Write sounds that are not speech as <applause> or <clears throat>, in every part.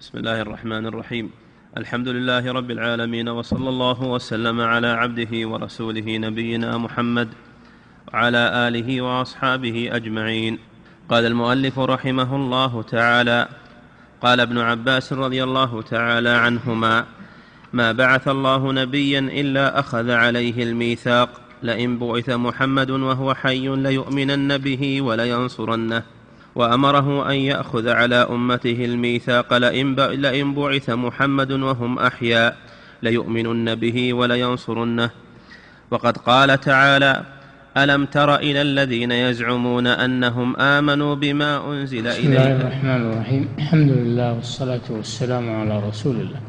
بسم الله الرحمن الرحيم. الحمد لله رب العالمين وصلى الله وسلم على عبده ورسوله نبينا محمد وعلى آله وأصحابه أجمعين. قال المؤلف رحمه الله تعالى قال ابن عباس رضي الله تعالى عنهما ما بعث الله نبيا إلا أخذ عليه الميثاق لئن بعث محمد وهو حي ليؤمنن به ولينصرنه. وأمره أن يأخذ على أمته الميثاق لئن بعث محمد وهم أحياء ليؤمنن به ولينصرنه. وقد قال تعالى ألم تر إلى الذين يزعمون أنهم آمنوا بما أنزل اليك بسم الله الرحمن الرحيم. الحمد لله والصلاة والسلام على رسول الله.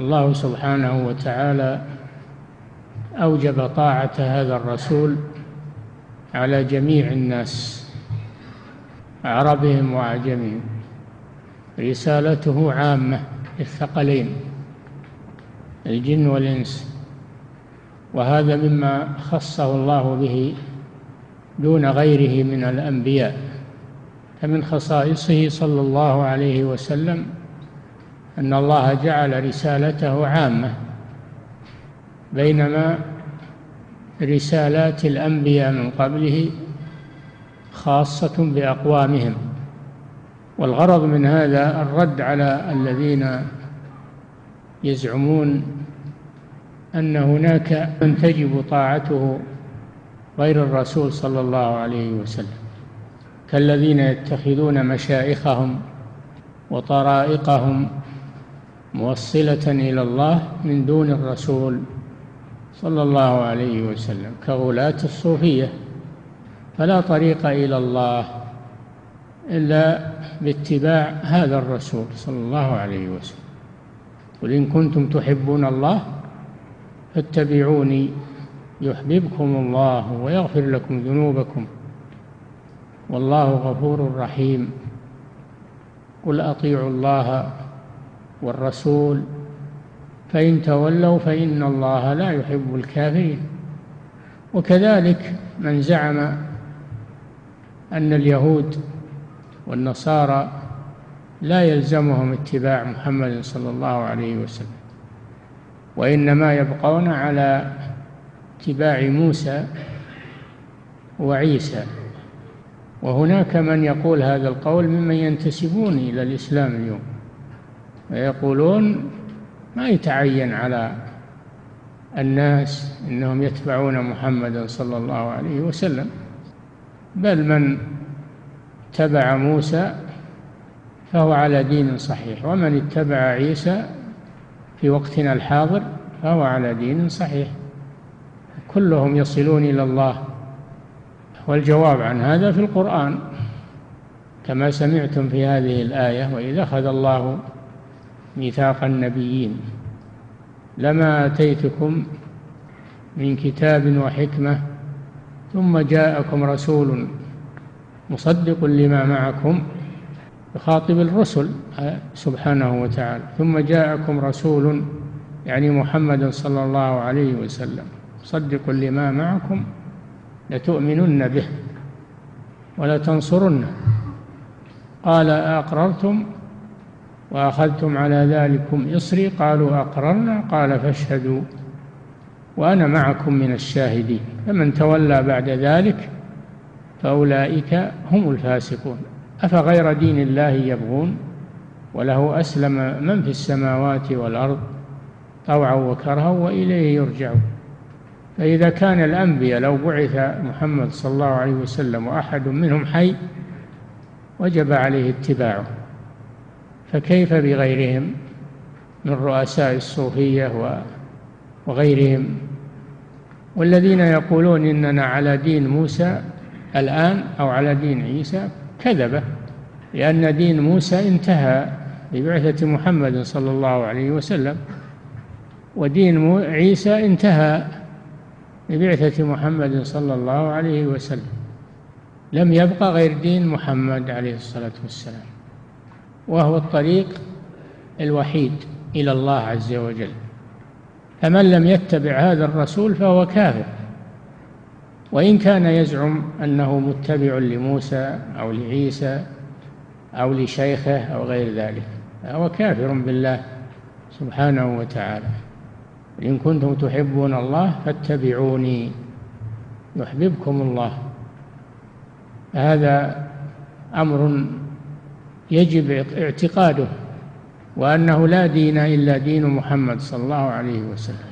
الله سبحانه وتعالى أوجب طاعة هذا الرسول على جميع الناس. عربهم وعجمهم. رسالته عامة للثقلين الجن والإنس. وهذا مما خصه الله به دون غيره من الأنبياء. فمن خصائصه صلى الله عليه وسلم أن الله جعل رسالته عامة بينما رسالات الأنبياء من قبله خاصة بأقوامهم. والغرض من هذا الرد على الذين يزعمون أن هناك من تجب طاعته غير الرسول صلى الله عليه وسلم كالذين يتخذون مشائخهم وطرائقهم موصلة إلى الله من دون الرسول صلى الله عليه وسلم كغلاة الصوفية. فلا طريق إلى الله إلا باتباع هذا الرسول صلى الله عليه وسلم. قل إن كنتم تحبون الله فاتبعوني يحببكم الله ويغفر لكم ذنوبكم. والله غفور رحيم. قل أطيعوا الله والرسول فإن تولوا فإن الله لا يحب الكافرين. وكذلك من زعم أن اليهود والنصارى لا يلزمهم اتباع محمد صلى الله عليه وسلم وإنما يبقون على اتباع موسى وعيسى. وهناك من يقول هذا القول ممن ينتسبون إلى الإسلام اليوم ويقولون ما يتعين على الناس إنهم يتبعون محمدا صلى الله عليه وسلم. بل من اتبع موسى فهو على دين صحيح ومن اتبع عيسى في وقتنا الحاضر فهو على دين صحيح. كلهم يصلون إلى الله والجواب عن هذا في القرآن. كما سمعتم في هذه الآية وإذا أخذ الله ميثاق النبيين. لما آتيتكم من كتاب وحكمة ثم جاءكم رسول مصدق لما معكم يخاطب الرسل سبحانه وتعالى. ثم جاءكم رسول يعني محمد صلى الله عليه وسلم مصدق لما معكم لتؤمنن به ولتنصرنه. قال أقررتم وأخذتم على ذلكم إصري؟ قالوا أقررنا. قال فاشهدوا. وأنا معكم من الشاهدين. فمن تولى بعد ذلك فأولئك هم الفاسقون. أفغير دين الله يبغون؟ وله أسلم من في السماوات والأرض طوعا وكرها وإليه يرجعون. فإذا كان الأنبياء لو بعث محمد صلى الله عليه وسلم وأحد منهم حي وجب عليه اتباعه. فكيف بغيرهم من رؤساء الصوفية وغيرهم؟ والذين يقولون إننا على دين موسى الآن أو على دين عيسى كذبة لأن دين موسى انتهى ببعثة محمد صلى الله عليه وسلم ودين عيسى انتهى ببعثة محمد صلى الله عليه وسلم. لم يبقى غير دين محمد عليه الصلاة والسلام وهو الطريق الوحيد إلى الله عز وجل. فمن لم يتبع هذا الرسول فهو كافر. وإن كان يزعم أنه متبع لموسى أو لعيسى أو لشيخه أو غير ذلك فهو كافر بالله سبحانه وتعالى. إن كنتم تحبون الله فاتبعوني يحببكم الله. هذا أمر يجب اعتقاده. وأنه لا دين إلا دين محمد صلى الله عليه وسلم.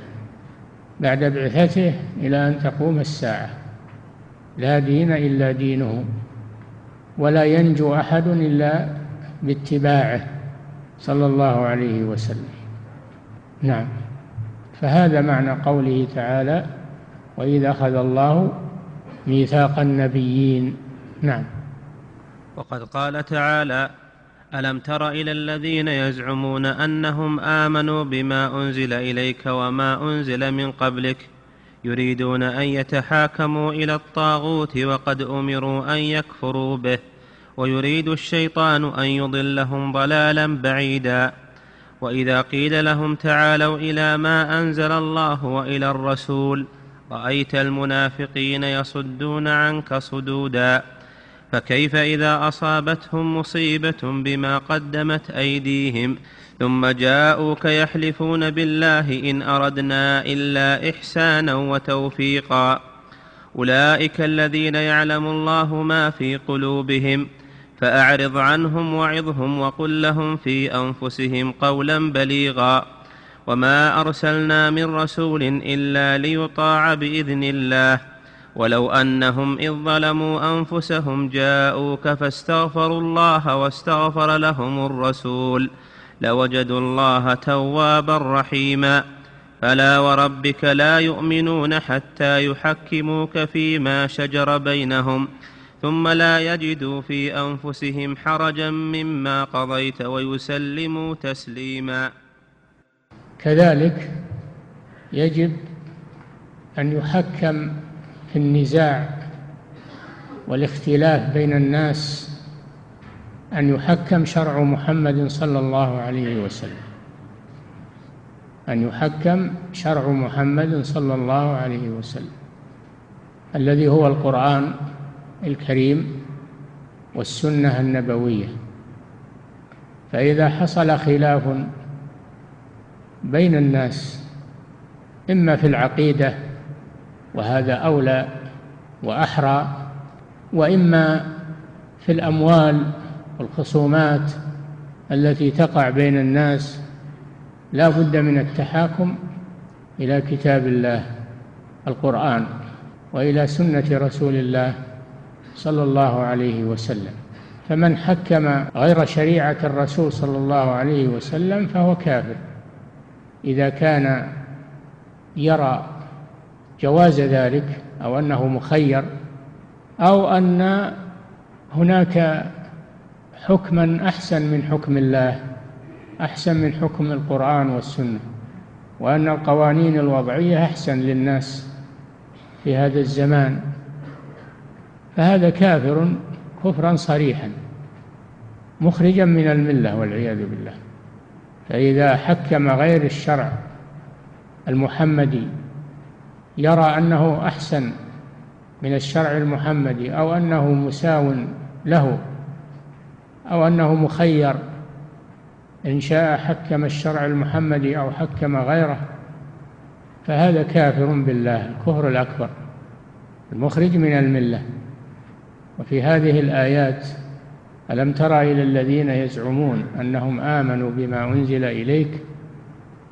بعد بعثته إلى أن تقوم الساعة. لا دين إلا دينه. ولا ينجو أحد إلا باتباعه صلى الله عليه وسلم. نعم. فهذا معنى قوله تعالى وإذا أخذ الله ميثاق النبيين. نعم. وقد قال تعالى ألم تر إلى الذين يزعمون أنهم آمنوا بما أنزل إليك وما أنزل من قبلك يريدون أن يتحاكموا إلى الطاغوت وقد أمروا أن يكفروا به ويريد الشيطان أن يضلهم ضلالا بعيدا وإذا قيل لهم تعالوا إلى ما أنزل الله وإلى الرسول رأيت المنافقين يصدون عنك صدودا فكيف إذا أصابتهم مصيبة بما قدمت أيديهم؟ ثم جاءوك يحلفون بالله إن أردنا إلا إحسانا وتوفيقا. أولئك الذين يعلم الله ما في قلوبهم فأعرض عنهم وعظهم وقل لهم في أنفسهم قولا بليغا. وما أرسلنا من رسول إلا ليطاع بإذن الله. ولو أنهم إذ ظلموا أنفسهم جاءوك فاستغفروا الله واستغفر لهم الرسول لوجدوا الله توابا رحيما فلا وربك لا يؤمنون حتى يحكموك فيما شجر بينهم ثم لا يجدوا في أنفسهم حرجا مما قضيت ويسلموا تسليما. كذلك يجب أن يحكم في النزاع والاختلاف بين الناس أن يحكم شرع محمد صلى الله عليه وسلم. أن يحكم شرع محمد صلى الله عليه وسلم. الذي هو القرآن الكريم والسنة النبوية. فإذا حصل خلاف بين الناس إما في العقيدة وهذا أولى وأحرى وإما في الأموال والخصومات التي تقع بين الناس لا بد من التحاكم إلى كتاب الله القرآن وإلى سنة رسول الله صلى الله عليه وسلم. فمن حكم غير شريعة الرسول صلى الله عليه وسلم فهو كافر. إذا كان يرى جواز ذلك أو أنه مخير أو أن هناك حكما أحسن من حكم الله أحسن من حكم القرآن والسنة وأن القوانين الوضعية أحسن للناس في هذا الزمان. فهذا كافر كفرا صريحا مخرجا من الملة والعياذ بالله. فإذا حكم غير الشرع المحمدي يرى أنه أحسن من الشرع المحمدي أو أنه مساو له أو أنه مخير إن شاء حكم الشرع المحمدي أو حكم غيره فهذا كافر بالله الكفر الأكبر المخرج من الملة. وفي هذه الآيات ألم تر إلى الذين يزعمون أنهم آمنوا بما أنزل إليك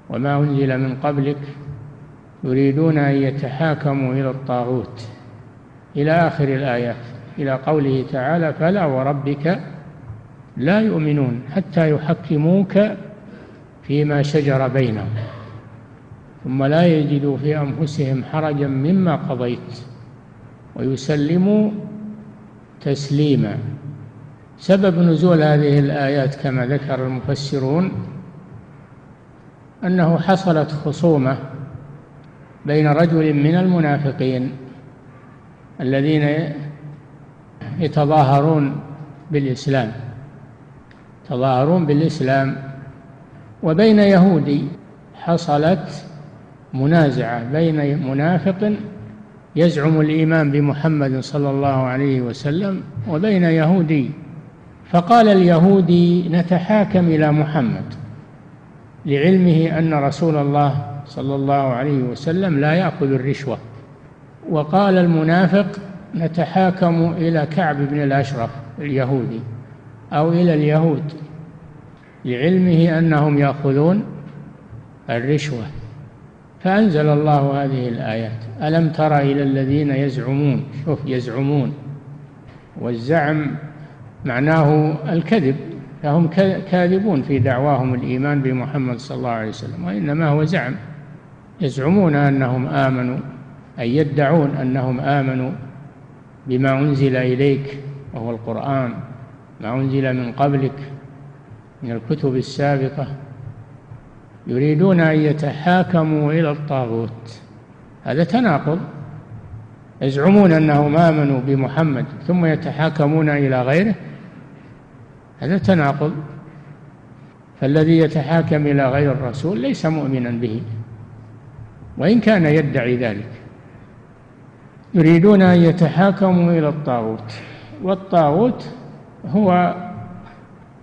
وما أنزل من قبلك؟ يريدون أن يتحاكموا إلى الطاغوت. إلى آخر الآيات إلى قوله تعالى فلا وربك لا يؤمنون حتى يحكموك فيما شجر بينهم ثم لا يجدوا في أنفسهم حرجا مما قضيت ويسلموا تسليما. سبب نزول هذه الآيات كما ذكر المفسرون أنه حصلت خصومة بين رجل من المنافقين الذين يتظاهرون بالإسلام يتظاهرون بالإسلام وبين يهودي حصلت منازعة بين منافق يزعم الإيمان بمحمد صلى الله عليه وسلم وبين يهودي فقال اليهودي نتحاكم إلى محمد لعلمه أن رسول الله صلى الله عليه وسلم لا يأخذ الرشوة. وقال المنافق نتحاكم إلى كعب بن الأشرف اليهودي أو إلى اليهود لعلمه أنهم يأخذون الرشوة. فأنزل الله هذه الآيات. ألم تر إلى الذين يزعمون؟ شوف يزعمون. والزعم معناه الكذب. فهم كاذبون في دعواهم الإيمان بمحمد صلى الله عليه وسلم وإنما هو زعم. يزعمون أنهم آمنوا أي يدعون أنهم آمنوا بما أنزل إليك وهو القرآن ما أنزل من قبلك من الكتب السابقة. يريدون أن يتحاكموا إلى الطاغوت. هذا تناقض. يزعمون أنهم آمنوا بمحمد ثم يتحاكمون إلى غيره. هذا تناقض. فالذي يتحاكم إلى غير الرسول ليس مؤمنا به. وإن كان يدعي ذلك. يريدون أن يتحاكموا إلى الطاغوت والطاغوت هو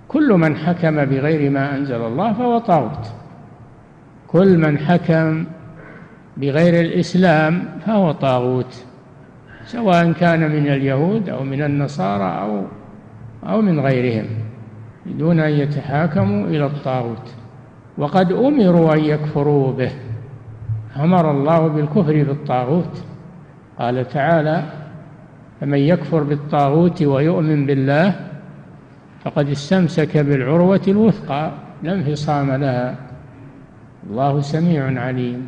كل من حكم بغير ما أنزل الله فهو طاغوت. كل من حكم بغير الإسلام فهو طاغوت سواء كان من اليهود أو من النصارى أو أو من غيرهم. دون أن يتحاكموا إلى الطاغوت وقد أمروا أن يكفروا به. أمر الله بالكفر بالطاغوت. قال تعالى فمن يكفر بالطاغوت ويؤمن بالله فقد استمسك بالعروة الوثقى. لا انفصام لها. الله سميع عليم.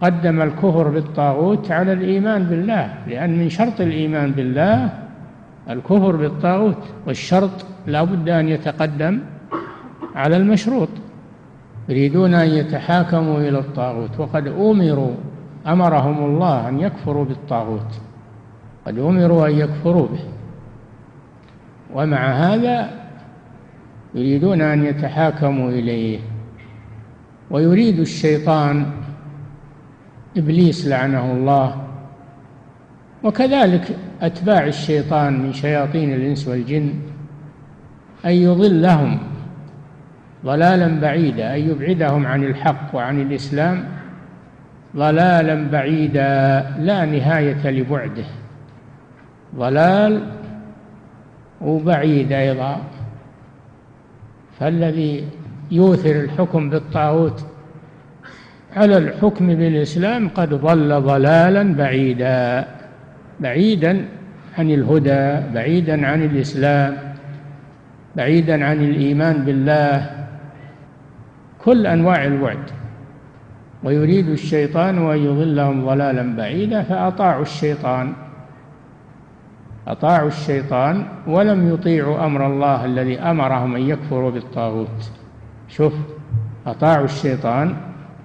قدم الكفر بالطاغوت على الإيمان بالله لأن من شرط الإيمان بالله الكفر بالطاغوت والشرط لا بد أن يتقدم على المشروط. يريدون أن يتحاكموا إلى الطاغوت. وقد أمروا أمرهم الله أن يكفروا بالطاغوت. قد أمروا أن يكفروا به. ومع هذا يريدون أن يتحاكموا إليه. ويريد الشيطان إبليس لعنه الله. وكذلك أتباع الشيطان من شياطين الإنس والجن أن يضلهم. ضلالا بعيدا أن يبعدهم عن الحق وعن الإسلام ضلالا بعيدا لا نهاية لبعده. ضلال وبعيد أيضا. فالذي يوثر الحكم بالطاغوت على الحكم بالإسلام قد ضل ضلالا بعيدا. بعيدا عن الهدى بعيدا عن الإسلام بعيدا عن الإيمان بالله. كل أنواع الوعد. ويريد الشيطان أن يضلهم ضلالا بعيدا فأطاعوا الشيطان. أطاعوا الشيطان ولم يطيعوا أمر الله الذي أمرهم أن يكفروا بالطاغوت. شوف أطاعوا الشيطان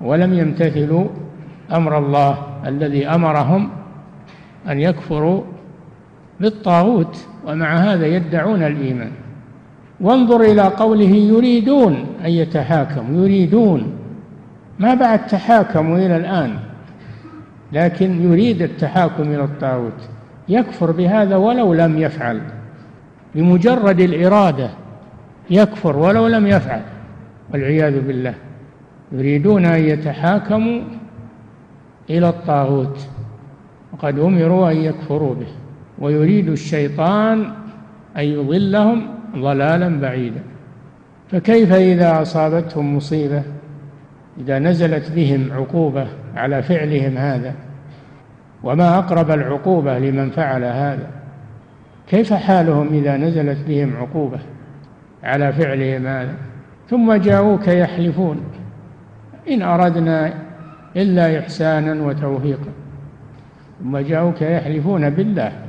ولم يمتثلوا أمر الله الذي أمرهم أن يكفروا بالطاغوت ومع هذا يدعون الإيمان. وانظر إلى قوله يريدون أن يتحاكموا يريدون. ما بعد تحاكموا إلى الآن؟ لكن يريد التحاكم إلى الطاغوت. يكفر بهذا ولو لم يفعل. بمجرد الإرادة يكفر ولو لم يفعل. والعياذ بالله. يريدون أن يتحاكموا إلى الطاغوت. وقد أمروا أن يكفروا به. ويريد الشيطان أن يضلهم ضلالا بعيدا. فكيف إذا أصابتهم مصيبة؟ إذا نزلت بهم عقوبة على فعلهم هذا. وما أقرب العقوبة لمن فعل هذا؟ كيف حالهم إذا نزلت بهم عقوبة على فعلهم هذا؟ ثم جاءوك يحلفون. إن أردنا إلا إحسانا وتوفيقا. ثم جاءوك يحلفون بالله.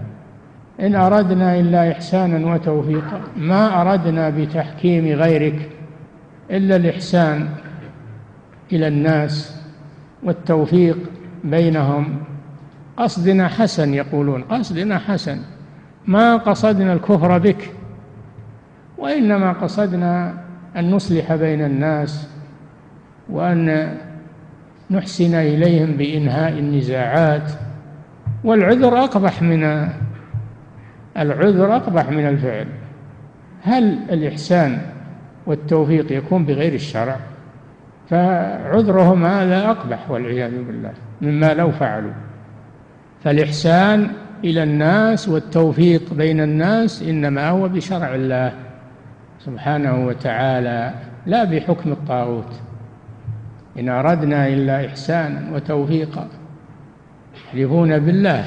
إن أردنا إلا إحسانا وتوفيقا. ما أردنا بتحكيم غيرك إلا الإحسان إلى الناس والتوفيق بينهم. قصدنا حسن يقولون قصدنا حسن. ما قصدنا الكفر بك وإنما قصدنا أن نصلح بين الناس وأن نحسن إليهم بإنهاء النزاعات. والعذر أقبح من العذر أقبح من الفعل. هل الإحسان والتوفيق يكون بغير الشرع؟ فعذرهم هذا أقبح والعياذ بالله مما لو فعلوا. فالإحسان إلى الناس والتوفيق بين الناس إنما هو بشرع الله سبحانه وتعالى لا بحكم الطاغوت. إن أردنا إلا إحسانا وتوفيقا يحلفون بالله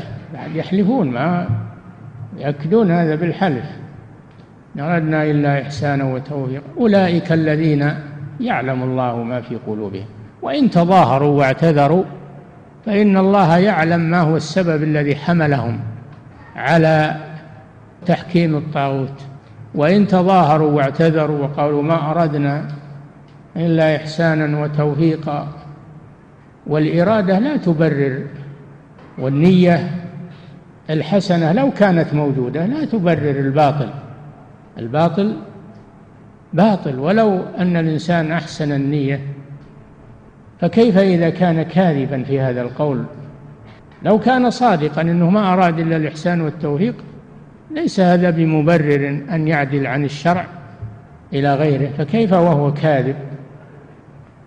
يحلفون ما يأكدون هذا بالحلف. إن أردنا إلا إحسانا وتوفيقا أولئك الذين يعلم الله ما في قلوبهم. وإن تظاهروا واعتذروا فإن الله يعلم ما هو السبب الذي حملهم على تحكيم الطاغوت. وإن تظاهروا واعتذروا وقالوا ما أردنا إلا إحسانا وتوفيقا. والإرادة لا تبرر والنية الحسنة لو كانت موجودة لا تبرر الباطل. الباطل باطل ولو أن الإنسان أحسن النية فكيف إذا كان كاذبا في هذا القول؟ لو كان صادقا أنه ما أراد إلا الإحسان والتوفيق ليس هذا بمبرر أن يعدل عن الشرع إلى غيره. فكيف وهو كاذب؟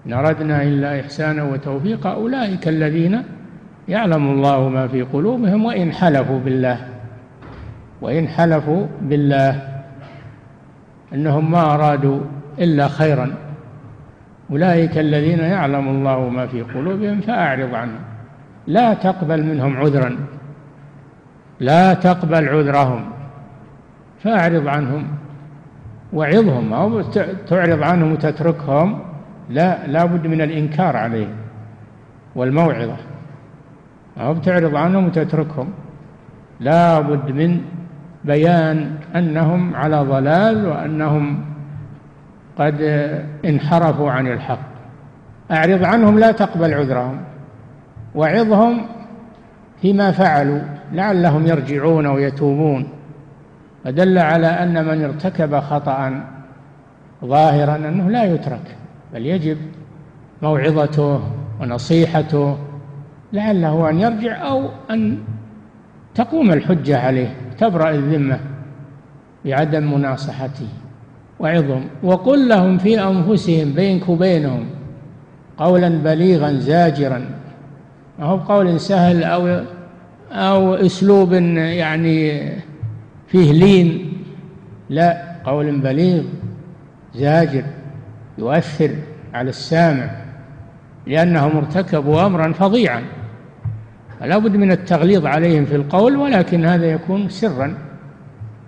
إن أردنا إلا إحسانا وتوفيقا أولئك الذين يعلم الله ما في قلوبهم وإن حلفوا بالله. وإن حلفوا بالله أنهم ما أرادوا إلا خيرا. أولئك الذين يعلم الله ما في قلوبهم فأعرض عنهم. لا تقبل منهم عذرا. لا تقبل عذرهم. فأعرض عنهم وعظهم أو تعرض عنهم وتتركهم. لا لا بد من الإنكار عليهم والموعظة. أو تعرض عنهم وتتركهم. لا بد من بيان أنهم على ضلال وأنهم قد انحرفوا عن الحق. أعرض عنهم لا تقبل عذرهم. وعظهم فيما فعلوا لعلهم يرجعون ويتوبون. فدل على أن من ارتكب خطأ ظاهرا أنه لا يترك بل يجب موعظته ونصيحته لعله أن يرجع أو أن تقوم الحجة عليه تبرأ الذمة بعدم مناصحته. وعظهم وقل لهم في أنفسهم بينك وبينهم قولا بليغا زاجرا. ما هو قول سهل أو أو أسلوب يعني فيه لين. لا قول بليغ زاجر يؤثر على السامع لأنهم ارتكبوا أمرا فظيعا. فلا بد من التغليظ عليهم في القول ولكن هذا يكون سرا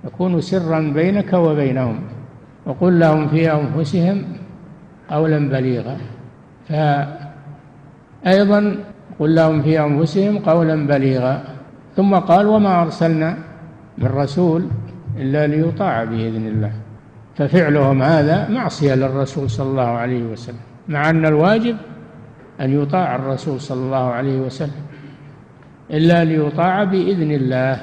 يكون سرا بينك وبينهم وقل لهم في أنفسهم قولا بليغا. فأيضا قل لهم في أنفسهم قولا بليغا. ثم قال وما أرسلنا من رسول إلا ليطاع بإذن الله. ففعلهم هذا معصية للرسول صلى الله عليه وسلم مع أن الواجب أن يطاع الرسول صلى الله عليه وسلم. إلا ليطاع بإذن الله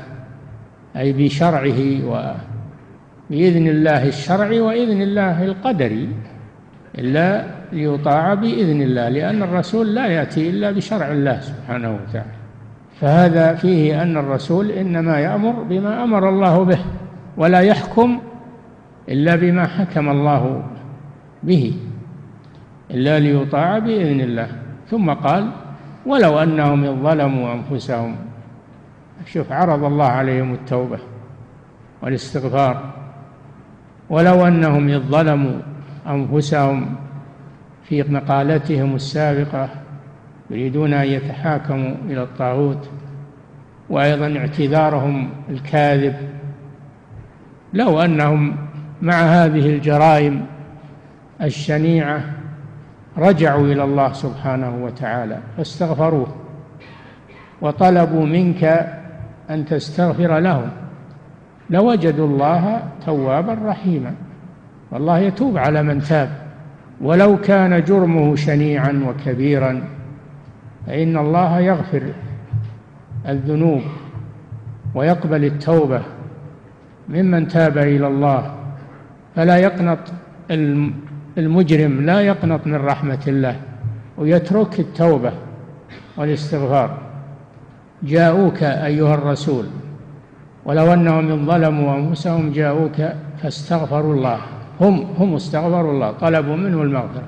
أي بشرعه وبإذن الله الشرعي وإذن الله القدري إلا ليطاع بإذن الله لأن الرسول لا يأتي إلا بشرع الله سبحانه وتعالى. فهذا فيه أن الرسول إنما يأمر بما أمر الله به ولا يحكم إلا بما حكم الله به إلا ليطاع بإذن الله. ثم قال ولو أنهم ظلموا أنفسهم. شوف عرض الله عليهم التوبة والاستغفار. ولو أنهم ظلموا أنفسهم في مقالتهم السابقة يريدون أن يتحاكموا إلى الطاغوت. وأيضا اعتذارهم الكاذب. لو أنهم مع هذه الجرائم الشنيعة رجعوا إلى الله سبحانه وتعالى فاستغفروه وطلبوا منك أن تستغفر لهم. لوجدوا الله توابا رحيما. والله يتوب على من تاب. ولو كان جرمه شنيعا وكبيرا فإن الله يغفر الذنوب ويقبل التوبة ممن تاب إلى الله. فلا يقنط المجرم لا يقنط من رحمة الله ويترك التوبة والاستغفار. جاءوك أيها الرسول ولو أنهم ظلموا أنفسهم جاءوك فاستغفروا الله. هم هم استغفروا الله طلبوا منه المغفرة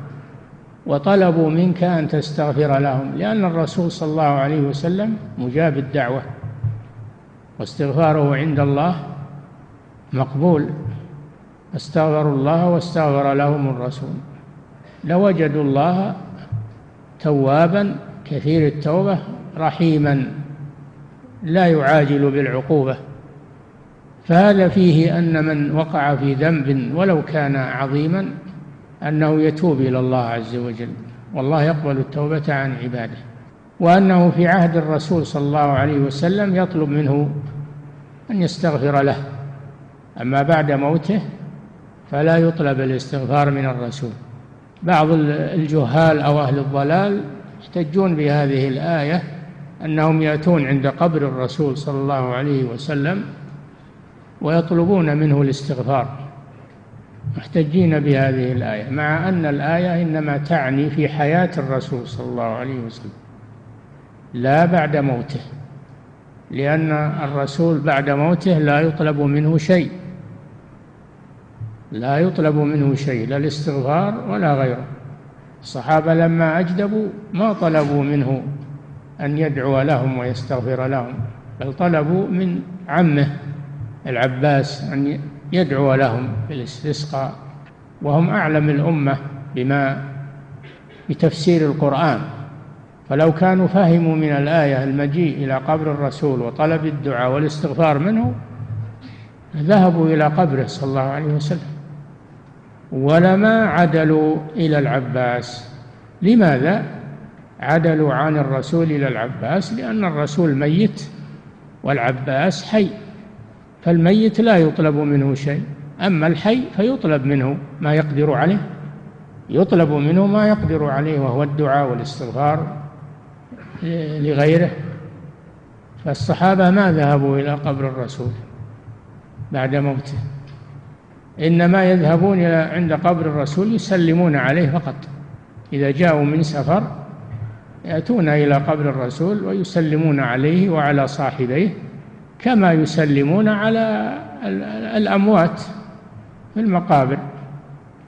وطلبوا منك أن تستغفر لهم لأن الرسول صلى الله عليه وسلم مجاب الدعوة واستغفاره عند الله مقبول. استغفروا الله واستغفر لهم الرسول. لوجدوا الله توابا كثير التوبة رحيما لا يعاجل بالعقوبة. فهذا فيه أن من وقع في ذنب ولو كان عظيما أنه يتوب إلى الله عز وجل. والله يقبل التوبة عن عباده. وأنه في عهد الرسول صلى الله عليه وسلم يطلب منه أن يستغفر له. أما بعد موته فلا يطلب الاستغفار من الرسول. بعض الجهال أو أهل الضلال يحتجون بهذه الآية أنهم يأتون عند قبر الرسول صلى الله عليه وسلم ويطلبون منه الاستغفار محتجين بهذه الآية مع أن الآية إنما تعني في حياة الرسول صلى الله عليه وسلم لا بعد موته لأن الرسول بعد موته لا يطلب منه شيء. لا يطلب منه شيء لا الاستغفار ولا غيره. الصحابة لما أجدبوا ما طلبوا منه أن يدعو لهم ويستغفر لهم بل طلبوا من عمه العباس أن يدعو لهم بالاستسقاء. وهم أعلم الأمة بما بتفسير القرآن. فلو كانوا فهموا من الآية المجيء إلى قبر الرسول وطلب الدعاء والاستغفار منه ذهبوا إلى قبره صلى الله عليه وسلم. ولما عدلوا إلى العباس. لماذا؟ عدلوا عن الرسول إلى العباس لأن الرسول ميت والعباس حي فالميت لا يطلب منه شيء. أما الحي فيطلب منه ما يقدر عليه يطلب منه ما يقدر عليه وهو الدعاء والاستغفار لغيره. فالصحابة ما ذهبوا إلى قبر الرسول بعد موته. إنما يذهبون إلى عند قبر الرسول يسلمون عليه فقط. إذا جاءوا من سفر يأتون إلى قبر الرسول ويسلمون عليه وعلى صاحبيه كما يسلمون على الأموات في المقابر.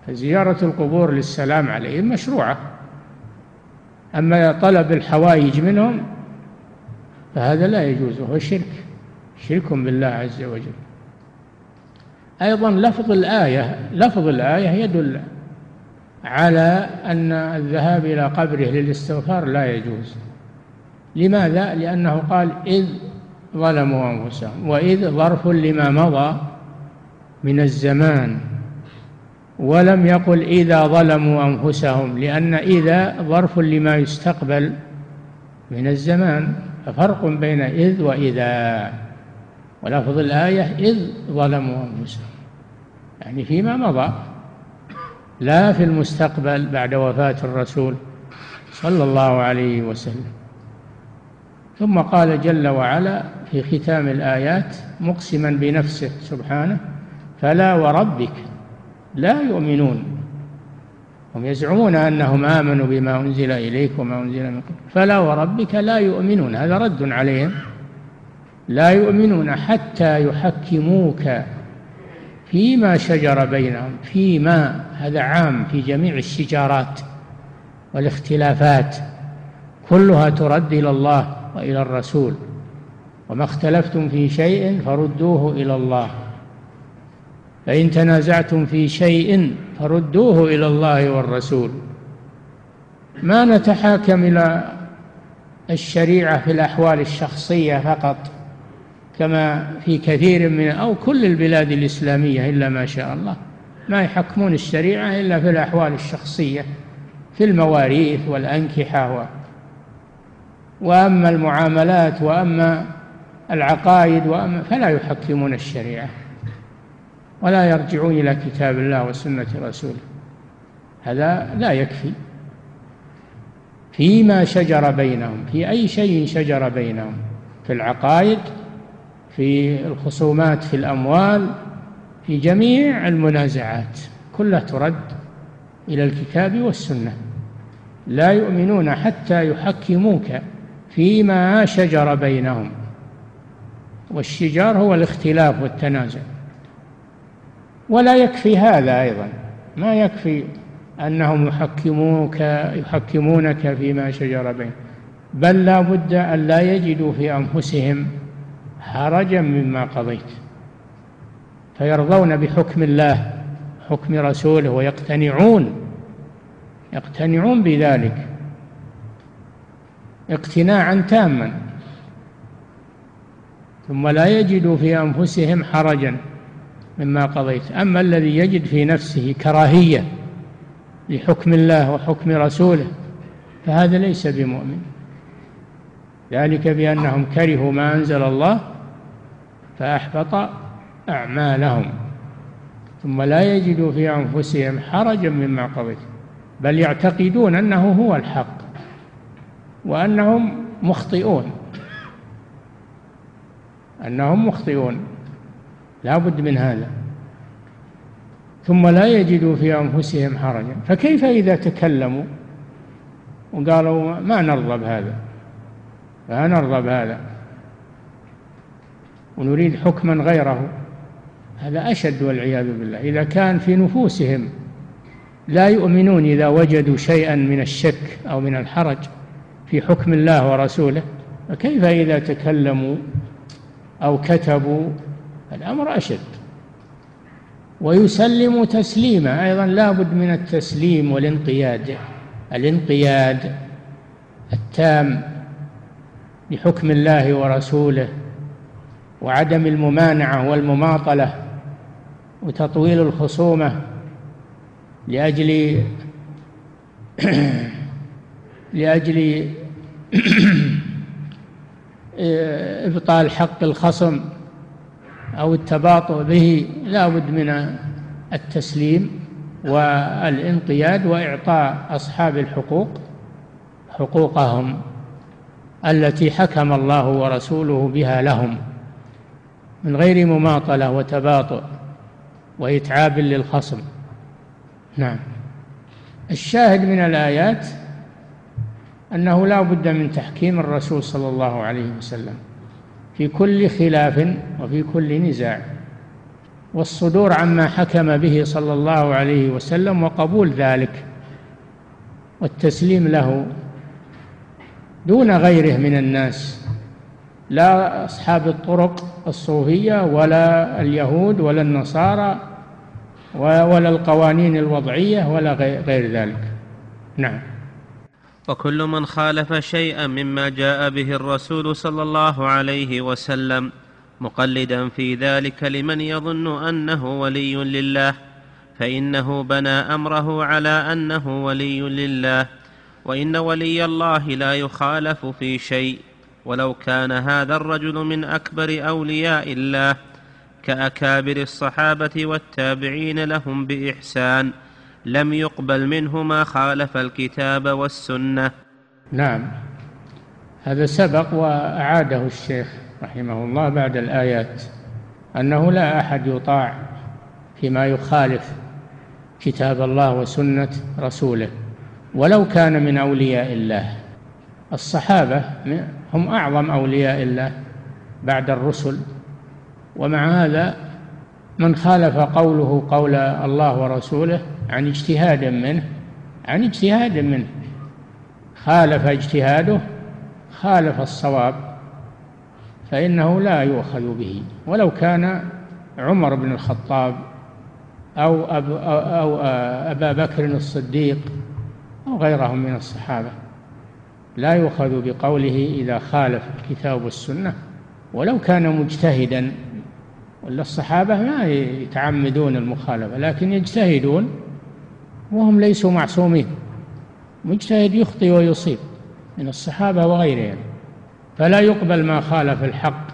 فزيارة القبور للسلام عليهم مشروعة. أما طلب الحوائج منهم فهذا لا يجوز وهو شرك. شرك بالله عز وجل. أيضا لفظ الآية لفظ الآية يدل على أن الذهاب إلى قبره للاستغفار لا يجوز. لماذا؟ لأنه قال إذ ظلموا أنفسهم وإذ ظرف لما مضى من الزمان ولم يقل إذا ظلموا أنفسهم لأن إذا ظرف لما يستقبل من الزمان ففرق بين إذ وإذا. ولفظ الآية إذ ظلموا أنفسهم. يعني فيما مضى. لا في المستقبل بعد وفاة الرسول صلى الله عليه وسلم. ثم قال جل وعلا في ختام الآيات مقسما بنفسه سبحانه فلا وربك لا يؤمنون هم يزعمون أنهم آمنوا بما أنزل إليك وما أنزل من قبل. فلا وربك لا يؤمنون هذا رد عليهم. لا يؤمنون حتى يحكموك فيما شجر بينهم فيما هذا عام في جميع الشجارات والاختلافات كلها ترد إلى الله وإلى الرسول. وما اختلفتم في شيء فردوه إلى الله. فإن تنازعتم في شيء فردوه إلى الله والرسول. ما نتحاكم إلى الشريعة في الأحوال الشخصية فقط. كما في كثير من أو كل البلاد الإسلامية إلا ما شاء الله. ما يحكمون الشريعة إلا في الأحوال الشخصية في المواريث والأنكحة و وأما المعاملات وأما العقائد وأما فلا يحكمون الشريعة ولا يرجعون إلى كتاب الله وسنة رسوله. هذا لا يكفي. فيما شجر بينهم في أي شيء شجر بينهم في العقائد في الخصومات في الأموال في جميع المنازعات كلها ترد إلى الكتاب والسنة. لا يؤمنون حتى يحكموك فيما شجر بينهم. والشجار هو الاختلاف والتنازع. ولا يكفي هذا أيضا. ما يكفي أنهم يحكموك يحكمونك فيما شجر بينهم. بل لا بد أن لا يجدوا في أنفسهم حرجا مما قضيت فيرضون بحكم الله حكم رسوله ويقتنعون يقتنعون بذلك اقتناعا تاما ثم لا يجدوا في أنفسهم حرجا مما قضيت. أما الذي يجد في نفسه كراهية لحكم الله وحكم رسوله فهذا ليس بمؤمن. ذلك بأنهم كرهوا ما أنزل الله فأحبط أعمالهم ثم لا يجدوا في أنفسهم حرجا مما قضيت بل يعتقدون أنه هو الحق وأنهم مخطئون. أنهم مخطئون لا بد من هذا. ثم لا يجدوا في أنفسهم حرجا فكيف إذا تكلموا وقالوا ما نرضى بهذا؟ لا نرضى بهذا. ونريد حكما غيره. هذا أشد والعياذ بالله. إذا كان في نفوسهم لا يؤمنون إذا وجدوا شيئا من الشك أو من الحرج في حكم الله ورسوله فكيف إذا تكلموا أو كتبوا؟ الأمر أشد. ويسلم تسليما. أيضا لا بد من التسليم والانقياد. الانقياد التام لحكم الله ورسوله. وعدم الممانعة والمماطلة وتطويل الخصومة لأجل <clears throat> لأجل <clears throat> إبطال حق الخصم أو التباطؤ به لا بد من التسليم والانقياد وإعطاء أصحاب الحقوق حقوقهم التي حكم الله ورسوله بها لهم. من غير مماطلة وتباطؤ وإتعاب للخصم. نعم. الشاهد من الآيات أنه لا بد من تحكيم الرسول صلى الله عليه وسلم في كل خلاف وفي كل نزاع والصدور عما حكم به صلى الله عليه وسلم وقبول ذلك والتسليم له دون غيره من الناس. لا أصحاب الطرق الصوفية ولا اليهود ولا النصارى ولا القوانين الوضعية ولا غير ذلك. نعم. وكل من خالف شيئا مما جاء به الرسول صلى الله عليه وسلم مقلدا في ذلك لمن يظن أنه ولي لله فإنه بنى أمره على أنه ولي لله وإن ولي الله لا يخالف في شيء. ولو كان هذا الرجل من أكبر أولياء الله كأكابر الصحابة والتابعين لهم بإحسان لم يقبل منه ما خالف الكتاب والسنة. نعم. هذا سبق وأعاده الشيخ رحمه الله بعد الآيات أنه لا أحد يطاع فيما يخالف كتاب الله وسنة رسوله ولو كان من أولياء الله. الصحابة هم أعظم أولياء الله بعد الرسل. ومع هذا من خالف قوله قول الله ورسوله عن اجتهاد منه عن اجتهاد منه. خالف اجتهاده خالف الصواب فإنه لا يؤخذ به. ولو كان عمر بن الخطاب أو, أو أبا بكر الصديق أو غيرهم من الصحابة. لا يؤخذ بقوله إذا خالف الكتاب والسنة ولو كان مجتهدا. ولا الصحابة ما يتعمدون المخالفة لكن يجتهدون وهم ليسوا معصومين. مجتهد يخطئ ويصيب من الصحابة وغيرهم فلا يقبل ما خالف الحق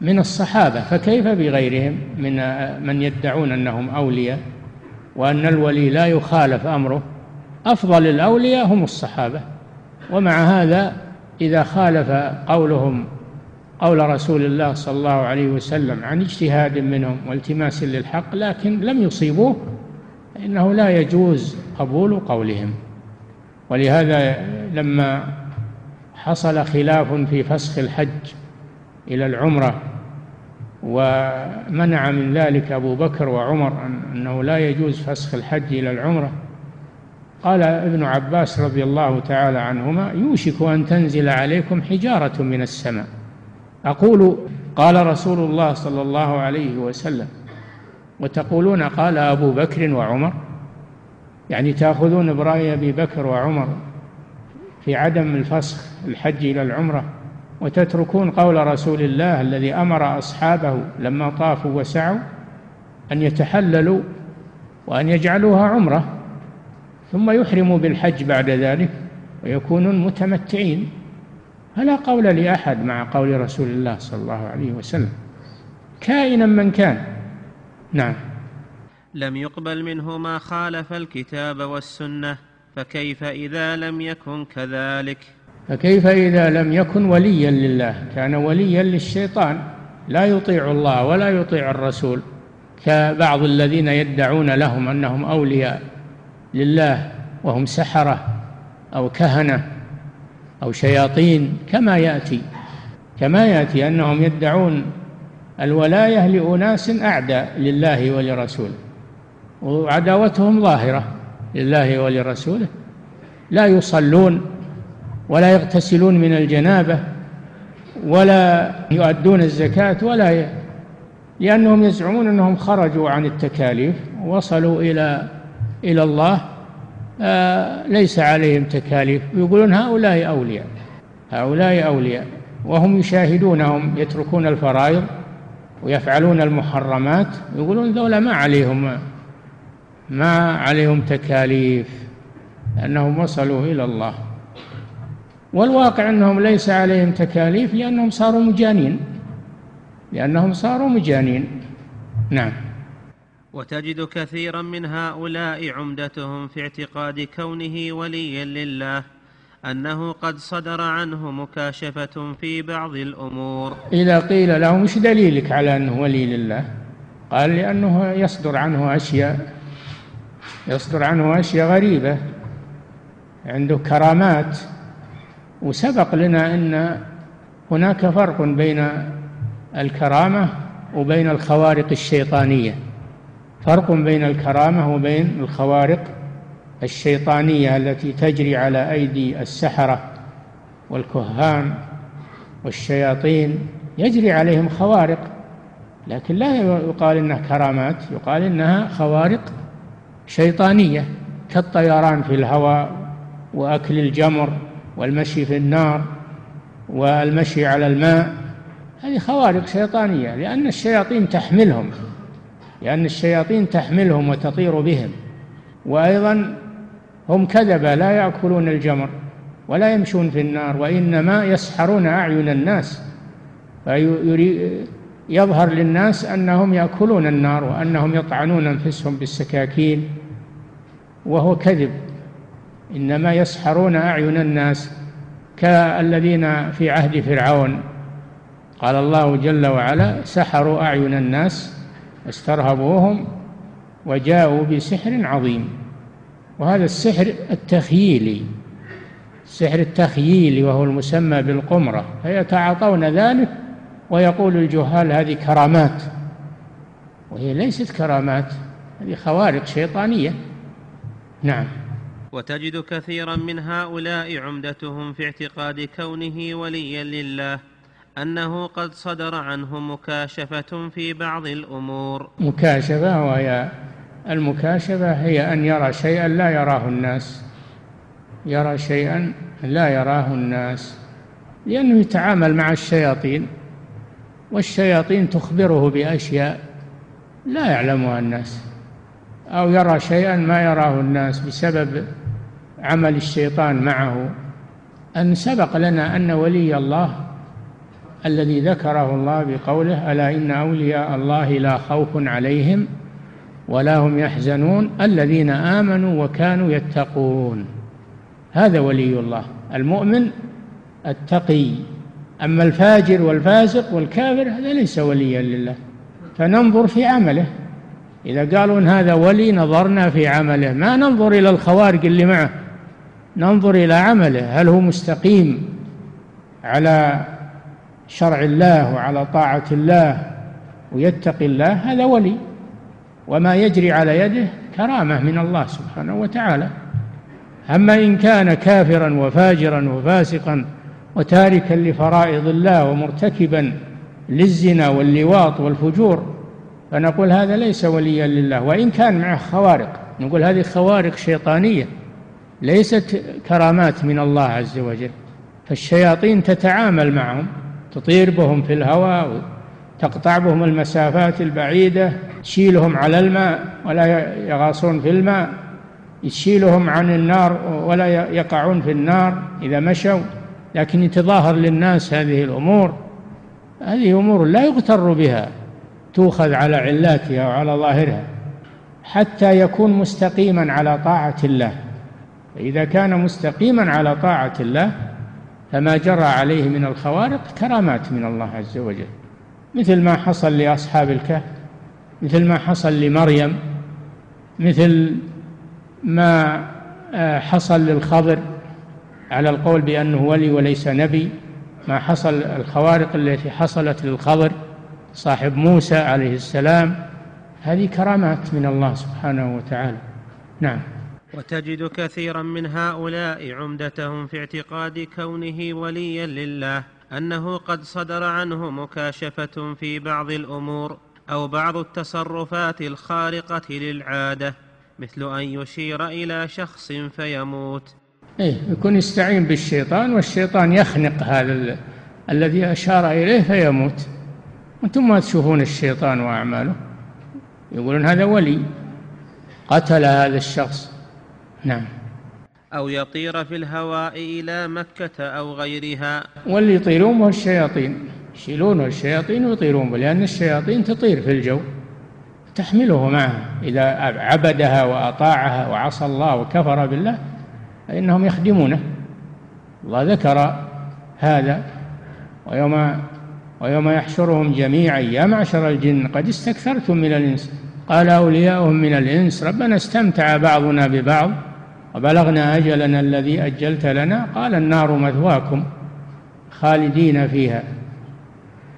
من الصحابة فكيف بغيرهم من من يدعون أنهم أولياء وأن الولي لا يخالف أمره؟ أفضل الأولياء هم الصحابة. ومع هذا إذا خالف قولهم قول رسول الله صلى الله عليه وسلم عن اجتهاد منهم والتماس للحق لكن لم يصيبوه فإنه لا يجوز قبول قولهم. ولهذا لما حصل خلاف في فسخ الحج إلى العمرة ومنع من ذلك أبو بكر وعمر أنه لا يجوز فسخ الحج إلى العمرة قال ابن عباس رضي الله تعالى عنهما يوشك أن تنزل عليكم حجارة من السماء. أقول قال رسول الله صلى الله عليه وسلم وتقولون قال أبو بكر وعمر؟ يعني تأخذون برأي أبي بكر وعمر في عدم الفسخ الحج إلى العمرة وتتركون قول رسول الله الذي أمر أصحابه لما طافوا وسعوا أن يتحللوا وأن يجعلوها عمرة. ثم يحرموا بالحج بعد ذلك ويكونون متمتعين. فلا قول لأحد مع قول رسول الله صلى الله عليه وسلم. كائنا من كان. نعم. لم يقبل منه ما خالف الكتاب والسنة فكيف إذا لم يكن كذلك؟ فكيف إذا لم يكن وليا لله؟ كان وليا للشيطان. لا يطيع الله ولا يطيع الرسول. كبعض الذين يدعون لهم أنهم أولياء. لله وهم سحرة أو كهنة أو شياطين كما يأتي كما يأتي أنهم يدعون الولاية لأناس أعداء لله ولرسوله وعداوتهم ظاهرة لله ولرسوله لا يصلون ولا يغتسلون من الجنابة ولا يؤدون الزكاة ولا ي... لأنهم يزعمون أنهم خرجوا عن التكاليف وصلوا إلى إلى الله آه ليس عليهم تكاليف. يقولون هؤلاء أولياء هؤلاء أولياء. وهم يشاهدونهم يتركون الفرائض ويفعلون المحرمات. يقولون ذولا ما عليهم ما عليهم تكاليف لأنهم وصلوا إلى الله. والواقع أنهم ليس عليهم تكاليف لأنهم صاروا مجانين لأنهم صاروا مجانين. نعم. وتجد كثيرا من هؤلاء عمدتهم في اعتقاد كونه وليا لله أنه قد صدر عنه مكاشفة في بعض الأمور. إذا قيل لهم إيش دليلك على أنه ولي لله؟ قال لأنه يصدر عنه أشياء يصدر عنه أشياء غريبة عنده كرامات. وسبق لنا أن هناك فرق بين الكرامة وبين الخوارق الشيطانية. فرق بين الكرامة وبين الخوارق الشيطانية التي تجري على أيدي السحرة والكهان والشياطين. يجري عليهم خوارق لكن لا يقال إنها كرامات يقال إنها خوارق شيطانية كالطيران في الهواء وأكل الجمر والمشي في النار والمشي على الماء. هذه خوارق شيطانية لأن الشياطين تحملهم. لأن الشياطين تحملهم وتطير بهم. وأيضا هم كذبة لا يأكلون الجمر ولا يمشون في النار وإنما يسحرون أعين الناس. يظهر للناس أنهم يأكلون النار وأنهم يطعنون أنفسهم بالسكاكين وهو كذب. إنما يسحرون أعين الناس كالذين في عهد فرعون. قال الله جل وعلا سحروا أعين الناس واسترهبوهم وجاءوا بسحر عظيم. وهذا السحر التخييلي السحر التخييلي وهو المسمى بالقمرة. فيتعاطون ذلك ويقول الجهال هذه كرامات. وهي ليست كرامات هذه خوارق شيطانية. نعم. وتجد كثيرا من هؤلاء عمدتهم في اعتقاد كونه وليا لله. أنه قد صدر عنه مكاشفة في بعض الأمور. مكاشفة وهي المكاشفة هي أن يرى شيئا لا يراه الناس. يرى شيئا لا يراه الناس. لأنه يتعامل مع الشياطين والشياطين تخبره بأشياء لا يعلمها الناس أو يرى شيئا ما يراه الناس بسبب عمل الشيطان معه. أن سبق لنا أن ولي الله الذي ذكره الله بقوله ألا إن أولياء الله لا خوف عليهم ولا هم يحزنون الذين آمنوا وكانوا يتقون. هذا ولي الله. المؤمن التقي. أما الفاجر والفاسق والكافر هذا ليس وليا لله. فننظر في عمله. إذا قالوا إن هذا ولي نظرنا في عمله. ما ننظر إلى الخوارق اللي معه. ننظر إلى عمله. هل هو مستقيم على شرع الله وعلى طاعة الله ويتقي الله هذا ولي. وما يجري على يده كرامة من الله سبحانه وتعالى. أما إن كان كافرا وفاجرا وفاسقا وتاركا لفرائض الله ومرتكبا للزنا واللواط والفجور فنقول هذا ليس وليا لله. وإن كان معه خوارق نقول هذه خوارق شيطانية ليست كرامات من الله عز وجل. فالشياطين تتعامل معهم. تطير بهم في الهواء تقطع بهم المسافات البعيدة تشيلهم على الماء ولا يغاصون في الماء تشيلهم عن النار ولا يقعون في النار إذا مشوا. لكن يتظاهر للناس هذه الأمور. هذه أمور لا يغتر بها تؤخذ على علاتها وعلى ظاهرها حتى يكون مستقيما على طاعة الله. فإذا كان مستقيما على طاعة الله فما جرى عليه من الخوارق كرامات من الله عز وجل. مثل ما حصل لأصحاب الكهف مثل ما حصل لمريم مثل ما آه، حصل للخضر على القول بأنه ولي وليس نبي ما حصل الخوارق التي حصلت للخضر صاحب موسى عليه السلام. هذه كرامات من الله سبحانه وتعالى. نعم. وتجد كثيرا من هؤلاء عمدتهم في اعتقاد كونه وليا لله أنه قد صدر عنه مكاشفة في بعض الأمور أو بعض التصرفات الخارقة للعادة مثل أن يشير إلى شخص فيموت. إيه يكون يستعين بالشيطان والشيطان يخنق هذا الذي أشار إليه فيموت. أنتم ما تشوفون الشيطان وأعماله. يقولون هذا ولي. قتل هذا الشخص. نعم. أو يطير في الهواء إلى مكة أو غيرها. واللي يطيرون هو الشياطين يشيلونه الشياطين ويطيرون لأن الشياطين تطير في الجو. تحمله معها إذا عبدها وأطاعها وعصى الله وكفر بالله فإنهم يخدمونه. الله ذكر هذا. ويوم ويوم يحشرهم جميعا يا معشر الجن قد استكثرتم من الإنس. قال أولياؤهم من الإنس ربنا استمتع بعضنا ببعض وبلغنا أجلنا الذي أجلت لنا. قال النار مثواكم خالدين فيها.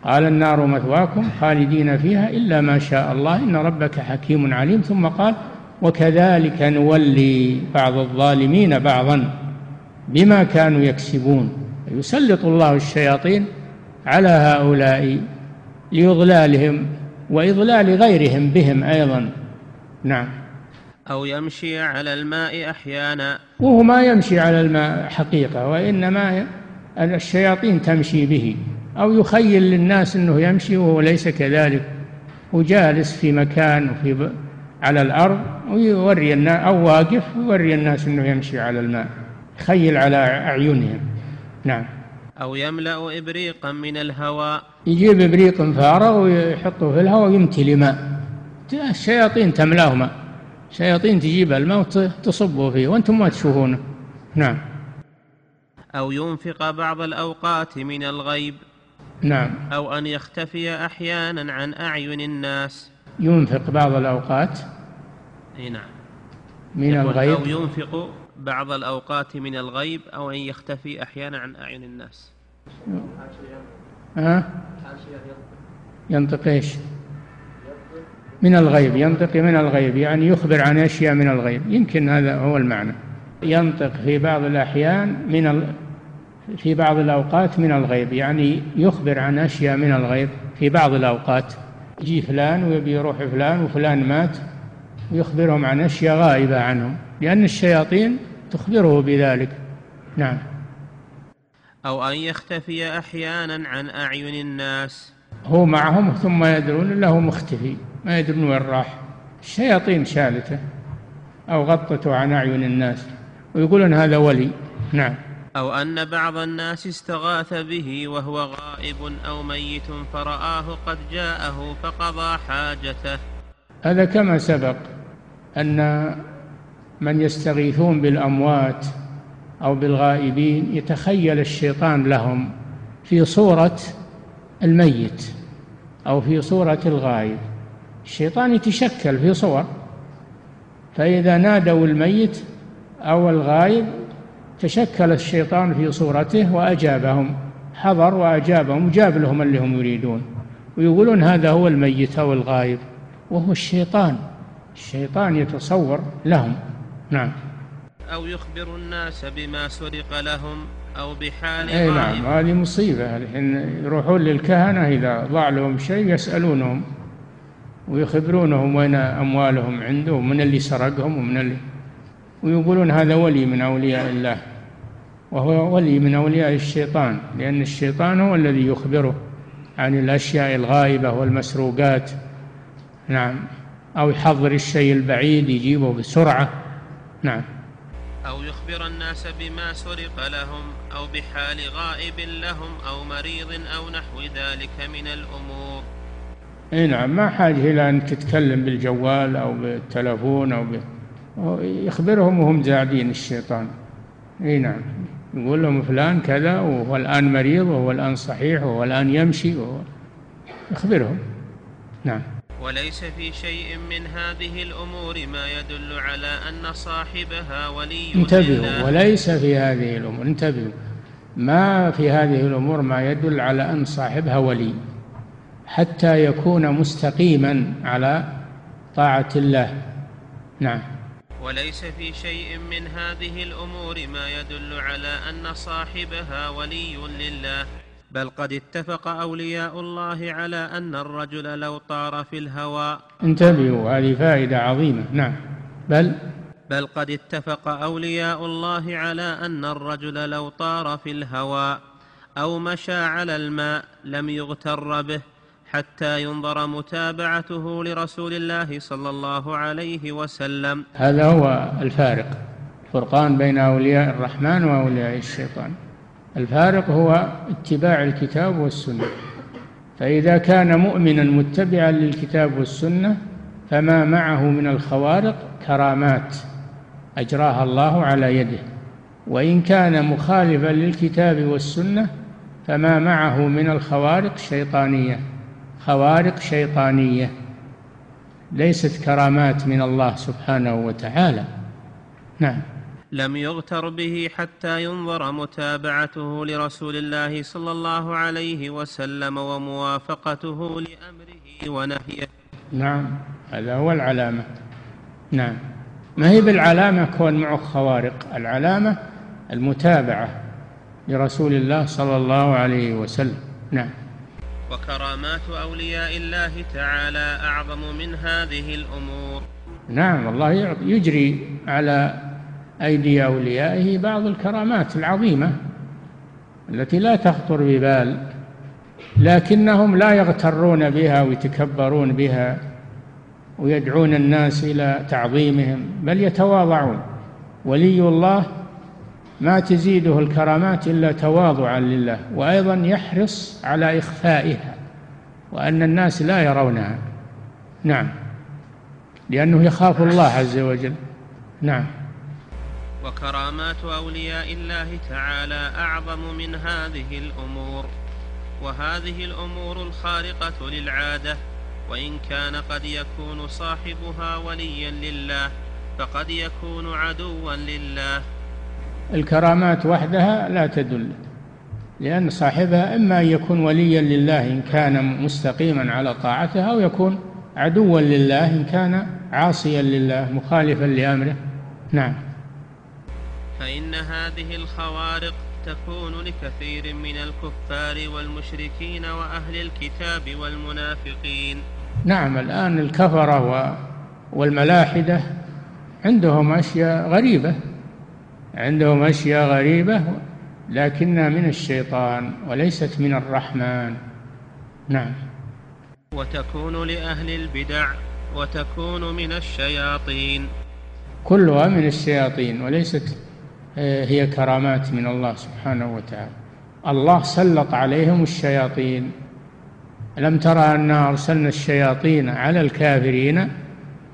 قال النار مثواكم خالدين فيها إلا ما شاء الله. إن ربك حكيم عليم. ثم قال وكذلك نولي بعض الظالمين بعضا بما كانوا يكسبون. يسلط الله الشياطين على هؤلاء لإضلالهم وإضلال غيرهم بهم أيضا. نعم. أو يمشي على الماء أحيانا. وهو ما يمشي على الماء حقيقة وإنما الشياطين تمشي به. أو يخيل للناس أنه يمشي وهو ليس كذلك. وجالس في مكان وفي على الأرض ويوري الناس أو واقف ويوري الناس أنه يمشي على الماء. يخيل على أعينهم. نعم. أو يملأ إبريقا من الهواء. يجيب إبريق فارغ ويحطه في الهواء ويمتلي ماء الشياطين تملاه ماء شياطين تجيب الماء وتصبه فيه. وأنتم ما تشوفونه. نعم. أو ينفق بعض الأوقات من الغيب. نعم. أو أن يختفي أحيانا عن أعين الناس. ينفق بعض الأوقات نعم. من الغيب. أو ينفق بعض الأوقات من الغيب أو أن يختفي أحيانا عن أعين الناس. ها؟ ينطق إيش؟ من الغيب ينطق من الغيب يعني يخبر عن أشياء من الغيب. يمكن هذا هو المعنى. ينطق في بعض الأحيان من ال... في بعض الأوقات من الغيب يعني يخبر عن أشياء من الغيب في بعض الأوقات. يجي فلان ويبي يروح فلان وفلان مات ويخبرهم عن أشياء غائبة عنهم. لأن الشياطين تخبره بذلك. نعم. أو أن يختفي أحيانا عن أعين الناس. هو معهم ثم يدرون أنه مختفي. ما يدرون وين راح. الشياطين شالته أو غطته عن أعين الناس. ويقولون هذا ولي. نعم. أو أن بعض الناس استغاث به وهو غائب أو ميت فرآه قد جاءه فقضى حاجته. هذا كما سبق أن من يستغيثون بالأموات أو بالغائبين يتخيل الشيطان لهم في صورة الميت أو في صورة الغائب. الشيطان يتشكل في صور فإذا نادوا الميت أو الغائب تشكل الشيطان في صورته وأجابهم حضر وأجابهم جاب لهم اللي هم يريدون ويقولون هذا هو الميت أو الغائب وهو الشيطان. الشيطان يتصور لهم. نعم. أو يخبر الناس بما سرق لهم أو بحال أي نعم. هذه مصيبة. الحين يروحون للكهنة إذا ضاع لهم شيء يسألونهم ويخبرونهم وين أموالهم عنده ومن اللي سرقهم ومن اللي ويقولون هذا ولي من أولياء الله وهو ولي من أولياء الشيطان لأن الشيطان هو الذي يخبره عن الأشياء الغائبة والمسروقات. نعم. أو يحضر الشيء البعيد يجيبه بسرعة. نعم. أو يخبر الناس بما سرق لهم أو بحال غائب لهم أو مريض أو نحو ذلك من الأمور. إي نعم ما حاجة إلى أن تتكلم بالجوال أو بالتلفون أو ب... يخبرهم وهم زاعدين الشيطان. إي نعم يقول لهم فلان كذا وهو الآن مريض وهو الآن صحيح وهو الآن يمشي وهو يخبرهم. نعم. وليس في شيء من هذه الأمور ما يدل على أن صاحبها ولي انتبهوا وليس في هذه الأمور. انتبهوا. ما في هذه الأمور ما يدل على أن صاحبها ولي حتى يكون مستقيما على طاعة الله. نعم. وليس في شيء من هذه الأمور ما يدل على أن صاحبها ولي لله. بل قد اتفق أولياء الله على أن الرجل لو طار في الهواء انتبهوا هذه فائدة عظيمة. نعم. بل؟ بل قد اتفق أولياء الله على أن الرجل لو طار في الهواء أو مشى على الماء لم يغتر به حتى ينظر متابعته لرسول الله صلى الله عليه وسلم. هذا هو الفارق فرقان بين أولياء الرحمن وأولياء الشيطان. الفارق هو اتباع الكتاب والسنة. فإذا كان مؤمنا متبعا للكتاب والسنة فما معه من الخوارق كرامات أجراها الله على يده. وإن كان مخالفا للكتاب والسنة فما معه من الخوارق شيطانية. خوارق شيطانية. ليست كرامات من الله سبحانه وتعالى. نعم. لم يغتر به حتى ينظر متابعته لرسول الله صلى الله عليه وسلم وموافقته لأمره ونهيه. نعم هذا هو العلامة. نعم. ما هي بالعلامة؟ كون معه خوارق. العلامة المتابعة لرسول الله صلى الله عليه وسلم. نعم. وكرامات أولياء الله تعالى أعظم من هذه الأمور. نعم الله يجري على أيدي أوليائه بعض الكرامات العظيمة التي لا تخطر ببال لكنهم لا يغترون بها ويتكبرون بها ويدعون الناس إلى تعظيمهم بل يتواضعون. ولي الله ما تزيده الكرامات إلا تواضعا لله وأيضا يحرص على إخفائها وأن الناس لا يرونها. نعم. لأنه يخاف الله عز وجل. نعم. وكرامات أولياء الله تعالى أعظم من هذه الأمور وهذه الأمور الخارقة للعادة وإن كان قد يكون صاحبها وليا لله فقد يكون عدوا لله. الكرامات وحدها لا تدل لأن صاحبها إما أن يكون وليا لله إن كان مستقيما على طاعته أو يكون عدوا لله إن كان عاصيا لله مخالفا لأمره. نعم. فإن هذه الخوارق تكون لكثير من الكفار والمشركين وأهل الكتاب والمنافقين. نعم الآن الكفرة والملاحدة عندهم أشياء غريبة عندهم أشياء غريبة لكنها من الشيطان وليست من الرحمن. نعم. وتكون لأهل البدع وتكون من الشياطين. كلها من الشياطين وليست هي كرامات من الله سبحانه وتعالى. الله سلط عليهم الشياطين. ألم ترى أنا أرسلنا الشياطين على الكافرين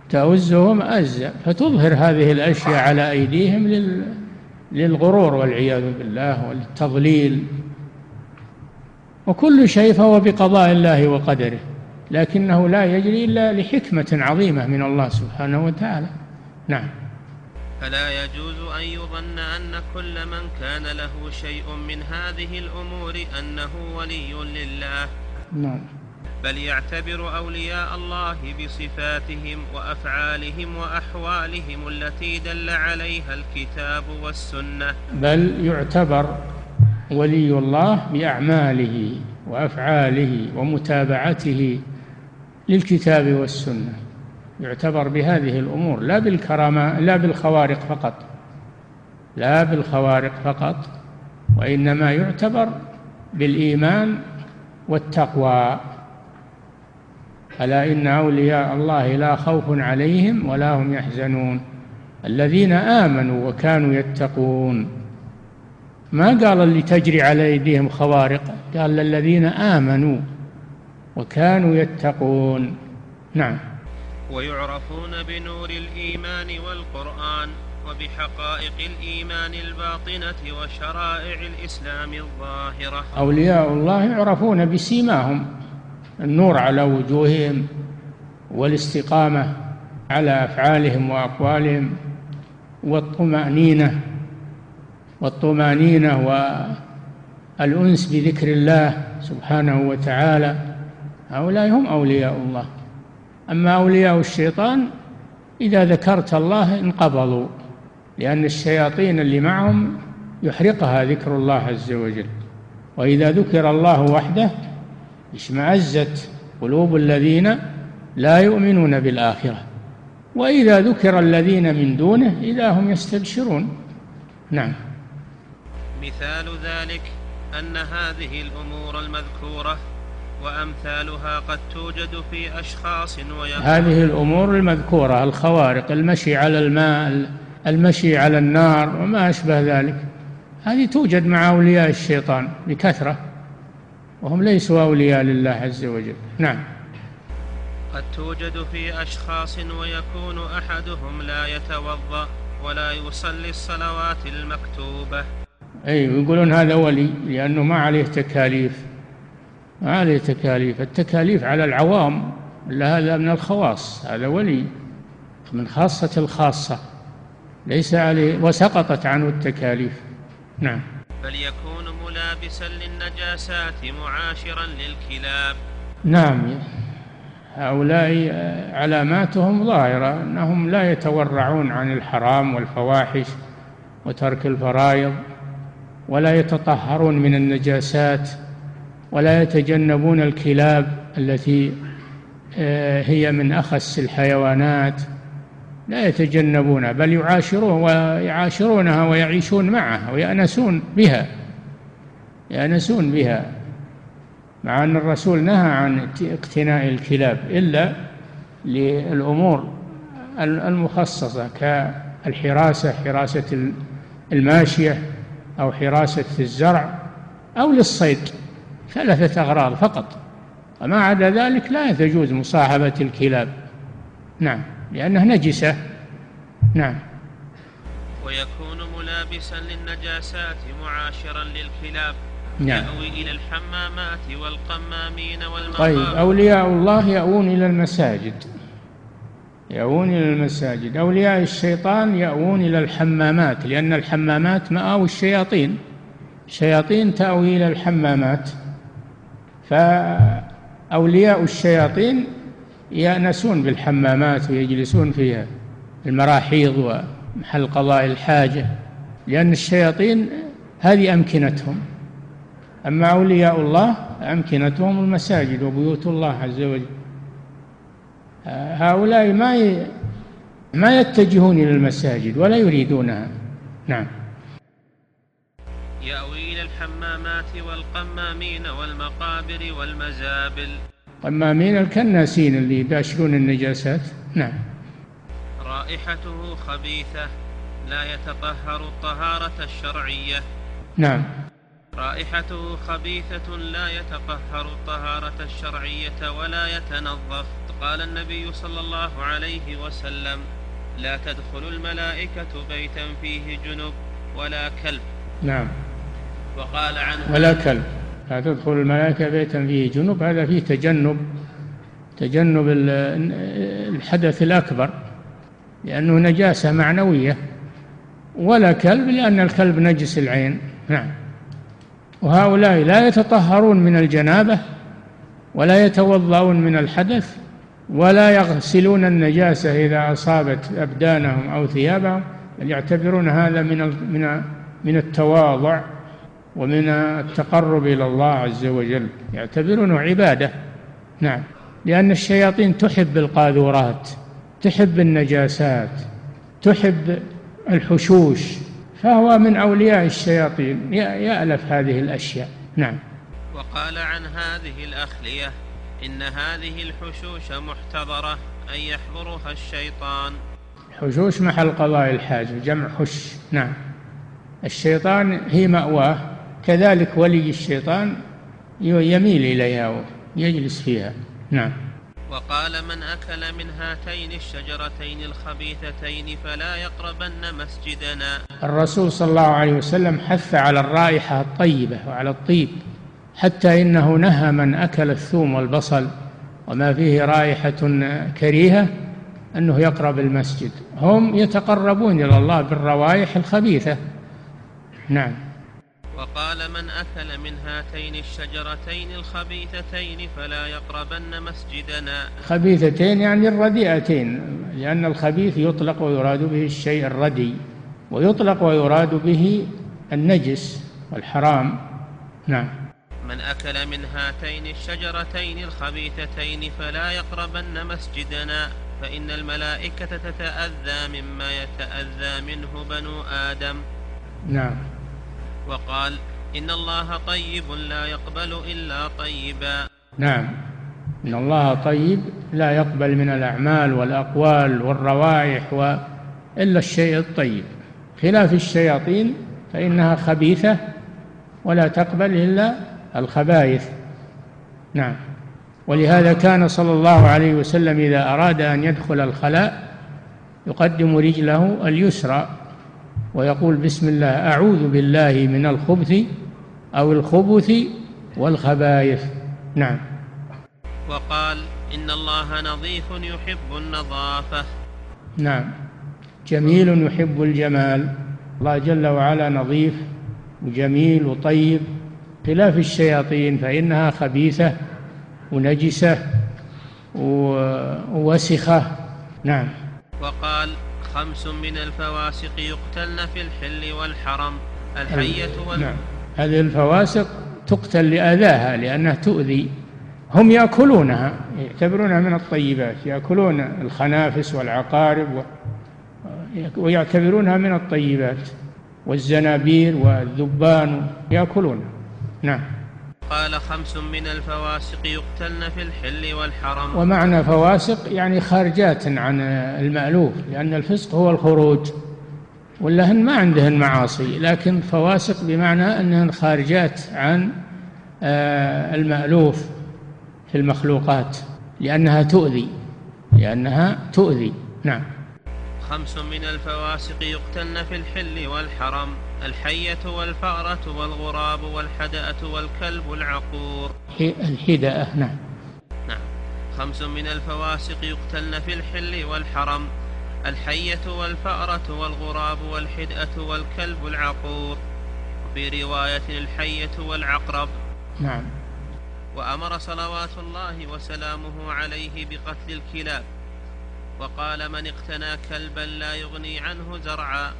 تؤزهم أزا؟ فتظهر هذه الأشياء على أيديهم لل للغرور والعياذ بالله والتضليل. وكل شيء فهو بقضاء الله وقدره. لكنه لا يجري إلا لحكمة عظيمة من الله سبحانه وتعالى. نعم. فلا يجوز أن يظن أن كل من كان له شيء من هذه الأمور أنه ولي لله. نعم. بل يعتبر أولياء الله بصفاتهم وأفعالهم وأحوالهم التي دل عليها الكتاب والسنة. بل يعتبر ولي الله بأعماله وأفعاله ومتابعته للكتاب والسنة. يعتبر بهذه الأمور لا بالكرامة لا بالخوارق فقط. لا بالخوارق فقط وإنما يعتبر بالإيمان والتقوى. ألا إن أولياء الله لا خوف عليهم ولا هم يحزنون. الذين آمنوا وكانوا يتقون. ما قال اللي تجري على أيديهم خوارق؟ قال الذين آمنوا وكانوا يتقون. نعم. ويعرفون بنور الإيمان والقرآن وبحقائق الإيمان الباطنة وشرائع الإسلام الظاهرة. أولياء الله يعرفون بسيماهم النور على وجوههم والاستقامة على أفعالهم وأقوالهم والطمأنينة والطمأنينة والأنس بذكر الله سبحانه وتعالى. هؤلاء هم أولياء الله. أما أولياء الشيطان إذا ذكرت الله انقبضوا لأن الشياطين اللي معهم يحرقها ذكر الله عز وجل. وإذا ذكر الله وحده اشمأزت قلوب الذين لا يؤمنون بالآخرة. وإذا ذكر الذين من دونه إذا هم يستبشرون. نعم. مثال ذلك أن هذه الأمور المذكورة وأمثالها قد توجد في أشخاص ويكون هذه الأمور المذكورة الخوارق المشي على الماء المشي على النار وما أشبه ذلك. هذه توجد مع أولياء الشيطان بكثرة وهم ليسوا أولياء لله عز وجل. نعم. قد توجد في أشخاص ويكون أحدهم لا يتوضأ ولا يصلي الصلوات المكتوبة. أي يقولون هذا ولي لأنه ما عليه تكاليف. ما عليه تكاليف. التكاليف على العوام إلا هذا من الخواص هذا ولي من خاصة الخاصة ليس عليه وسقطت عنه التكاليف. نعم. بل يكون ملابسا للنجاسات معاشرا للكلاب. نعم. هؤلاء علاماتهم ظاهرة أنهم لا يتورعون عن الحرام والفواحش وترك الفرائض ولا يتطهرون من النجاسات. ولا يتجنبون الكلاب التي آه، هي من أخس الحيوانات. لا يتجنبونها بل يعاشرون ويعاشرونها ويعيشون معها ويأنسون بها يأنسون بها مع أن الرسول نهى عن اقتناء الكلاب إلا للأمور المخصصة كالحراسة حراسة الماشية أو حراسة الزرع أو للصيد. ثلاثة أغراض فقط. وما عدا ذلك لا تجوز مصاحبة الكلاب. نعم لأنها نجسة. نعم. ويكون ملابسا للنجاسات معاشرا للكلاب نعم. يأوي إلى الحمامات والقمامين والمقابر. طيب أولياء الله يأوون إلى المساجد. يأوون إلى المساجد. أولياء الشيطان يأوون إلى الحمامات لأن الحمامات مآوي الشياطين. الشياطين تأوي إلى الحمامات. فأولياء الشياطين يأنسون بالحمامات ويجلسون فيها المراحيض ومحل قضاء الحاجة لأن الشياطين هذه أمكنتهم. أما أولياء الله أمكنتهم المساجد وبيوت الله عز وجل. هؤلاء ما ي... ما يتجهون إلى المساجد ولا يريدونها. نعم. يأوي الحمامات والقمامين والمقابر والمزابل قمامين الكناسين اللي يباشرون النجاسات. نعم. رائحته خبيثة لا يتطهر الطهارة الشرعية. نعم. رائحته خبيثة لا يتطهر الطهارة الشرعية ولا يتنظف. قال النبي صلى الله عليه وسلم لا تدخل الملائكة بيتا فيه جنب ولا كلب. نعم. وقال عنه ولا كلب. لا تدخل الملائكة بيتا فيه جنب. هذا فيه تجنب تجنب الحدث الأكبر لأنه نجاسة معنوية. ولا كلب لأن الكلب نجس العين. نعم. وهؤلاء لا يتطهرون من الجنابة ولا يتوضأون من الحدث ولا يغسلون النجاسة إذا أصابت أبدانهم أو ثيابهم بل يعتبرون هذا من من من التواضع. ومن التقرب إلى الله عز وجل. يعتبرونه عبادة. نعم. لأن الشياطين تحب القاذورات تحب النجاسات تحب الحشوش. فهو من أولياء الشياطين. يألف هذه الأشياء. نعم. وقال عن هذه الأخلية إن هذه الحشوش محتضرة أن يحضرها الشيطان. حشوش محل قضاء الحاجة جمع حش. نعم. الشيطان هي مأواه. كذلك ولي الشيطان يميل إليها ويجلس فيها. نعم. وقال من أكل من هاتين الشجرتين الخبيثتين فلا يقربن مسجدنا. الرسول صلى الله عليه وسلم حث على الرائحة الطيبة وعلى الطيب حتى إنه نهى من أكل الثوم والبصل وما فيه رائحة كريهة أنه يقرب المسجد. هم يتقربون إلى الله بالروائح الخبيثة. نعم. وقال من أكل من هاتين الشجرتين الخبيثتين فلا يقربن مسجدنا. خبيثتين يعني الرديئتين لأن الخبيث يطلق ويراد به الشيء الردي ويطلق ويراد به النجس والحرام. نعم. من أكل من هاتين الشجرتين الخبيثتين فلا يقربن مسجدنا. فإن الملائكة تتأذى مما يتأذى منه بنو آدم. نعم. وقال إن الله طيب لا يقبل إلا طيبا. نعم. إن الله طيب لا يقبل من الأعمال والأقوال والروائح و إلا الشيء الطيب. خلاف الشياطين فإنها خبيثة ولا تقبل إلا الخبائث. نعم. ولهذا كان صلى الله عليه وسلم إذا أراد أن يدخل الخلاء يقدم رجله اليسرى. ويقول بسم الله أعوذ بالله من الخبث أو الخبث والخبائث. نعم. وقال إن الله نظيف يحب النظافة. نعم. جميل يحب الجمال. الله جل وعلا نظيف وجميل وطيب. خلاف الشياطين فإنها خبيثة ونجسة ووسخة. نعم. وقال خمس من الفواسق يقتلن في الحل والحرم. الحية وال... نعم هذه الفواسق تقتل لأذاها لأنها تؤذي. هم يأكلونها يعتبرونها من الطيبات يأكلون الخنافس والعقارب و... ويعتبرونها من الطيبات. والزنابير والذبان يأكلونها. نعم. قال خمس من الفواسق يقتلن في الحل والحرم. ومعنى فواسق يعني خارجات عن المألوف لأن الفسق هو الخروج واللهن ما عندهن معاصي لكن فواسق بمعنى أنهن خارجات عن آه، المألوف في المخلوقات لأنها تؤذي لأنها تؤذي. نعم. خمس من الفواسق يقتلن في الحل والحرم. الحية والفأرة والغراب والحدأة والكلب العقور. الحدأة نعم. نعم. خمس من الفواسق يقتلن في الحل والحرم. الحية والفأرة والغراب والحدأة والكلب العقور. في رواية الحية والعقرب. نعم. وأمر صلوات الله وسلامه عليه بقتل الكلاب. وقال من اقتنى كلبا لا يغني عنه زرعا.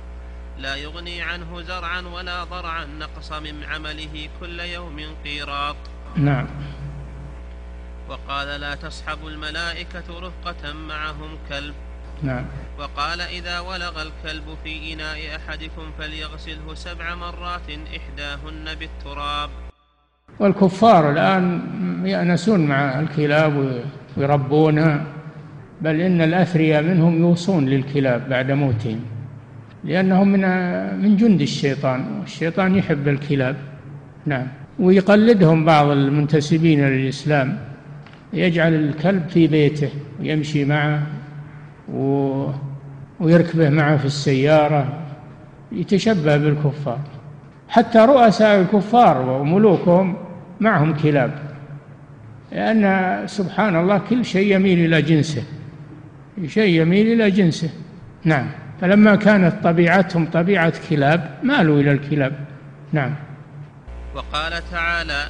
لا يغني عنه زرعا ولا ضرعا نقص من عمله كل يوم قيراط. نعم. وقال لا تصحب الملائكة رفقة معهم كلب. نعم. وقال إذا ولغ الكلب في إناء أحدكم فليغسله سبع مرات إحداهن بالتراب. والكفار الآن يأنسون مع الكلاب ويربونها بل إن الأثرياء منهم يوصون للكلاب بعد موتهم. لأنهم من من جند الشيطان والشيطان يحب الكلاب. نعم. ويقلدهم بعض المنتسبين للإسلام. يجعل الكلب في بيته ويمشي معه و... ويركبه معه في السيارة يتشبه بالكفار. حتى رؤساء الكفار وملوكهم معهم كلاب. لأن سبحان الله كل شيء يميل إلى جنسه. شيء يميل إلى جنسه. نعم. فلما كانت طبيعتهم طبيعة كلاب مالوا إلى الكلاب. نعم. وقال تعالى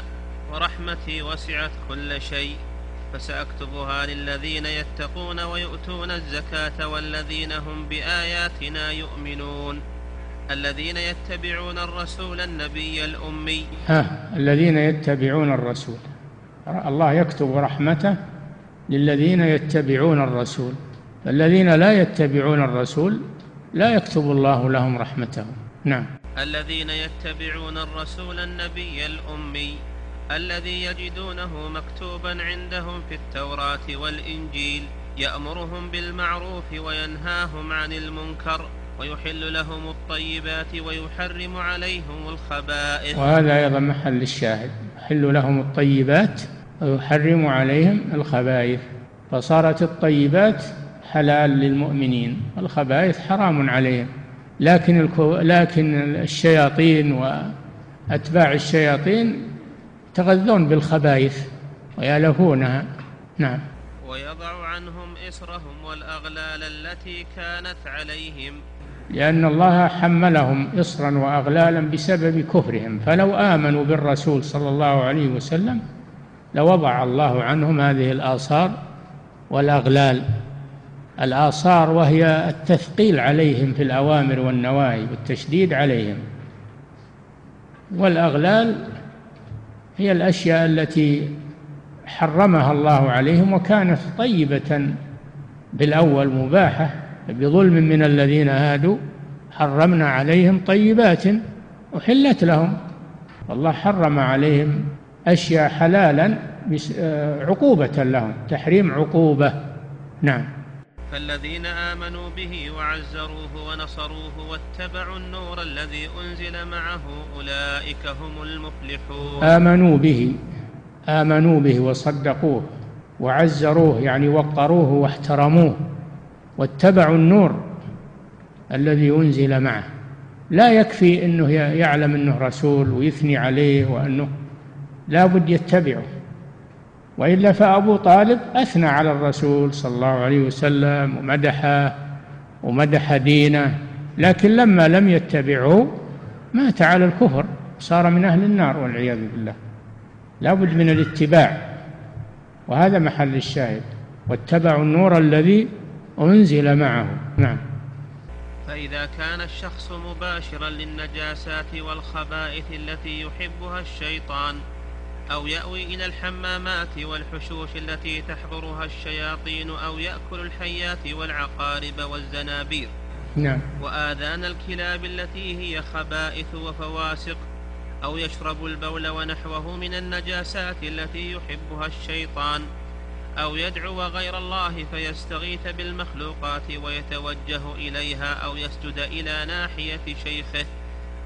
ورحمتي وسعت كل شيء فسأكتبها للذين يتقون ويؤتون الزكاة والذين هم بآياتنا يؤمنون. الذين يتبعون الرسول النبي الأمي. ها الذين يتبعون الرسول. الله يكتب رحمته للذين يتبعون الرسول. الذين لا يتبعون الرسول لا يكتب الله لهم رحمته. نعم. الذين يتبعون الرسول النبي الأمي الذي يجدونه مكتوبا عندهم في التوراة والإنجيل يأمرهم بالمعروف وينهاهم عن المنكر ويحل لهم الطيبات ويحرم عليهم الخبائث. وهذا أيضا محل الشاهد. يحل لهم الطيبات ويحرم عليهم الخبائث. فصارت الطيبات حلال للمؤمنين. والخبائث حرام عليهم. لكن الكو... لكن الشياطين وأتباع الشياطين يتغذون بالخبائث ويألفونها نعم. ويضع عنهم إسرهم والأغلال التي كانت عليهم. لأن الله حملهم إصرا وأغلالا بسبب كفرهم. فلو آمنوا بالرسول صلى الله عليه وسلم لوضع الله عنهم هذه الآثار والأغلال. الآثار وهي التثقيل عليهم في الأوامر والنواهي والتشديد عليهم. والأغلال هي الأشياء التي حرمها الله عليهم وكانت طيبة بالأول مباحة بظلم من الذين هادوا حرمنا عليهم طيبات أحلت لهم. والله حرم عليهم أشياء حلالا عقوبة لهم تحريم عقوبة. نعم. فالذين آمنوا به وعزروه ونصروه واتبعوا النور الذي أنزل معه أولئك هم المفلحون. آمنوا به آمنوا به وصدقوه وعزروه يعني وقروه واحترموه واتبعوا النور الذي أنزل معه. لا يكفي أنه يعلم أنه رسول ويثني عليه وأنه لا بد يتبعه. وإلا فأبو طالب أثنى على الرسول صلى الله عليه وسلم ومدحه ومدح دينه لكن لما لم يتبعه مات على الكفر صار من أهل النار والعياذ بالله. لا بد من الاتباع وهذا محل الشاهد. واتبعوا النور الذي أنزل معه. نعم. فإذا كان الشخص مباشرا للنجاسات والخبائث التي يحبها الشيطان أو يأوي إلى الحمامات والحشوش التي تحضرها الشياطين أو يأكل الحيات والعقارب والزنابير. نعم. وآذان الكلاب التي هي خبائث وفواسق أو يشرب البول ونحوه من النجاسات التي يحبها الشيطان أو يدعو غير الله فيستغيث بالمخلوقات ويتوجه إليها أو يسجد إلى ناحية شيخه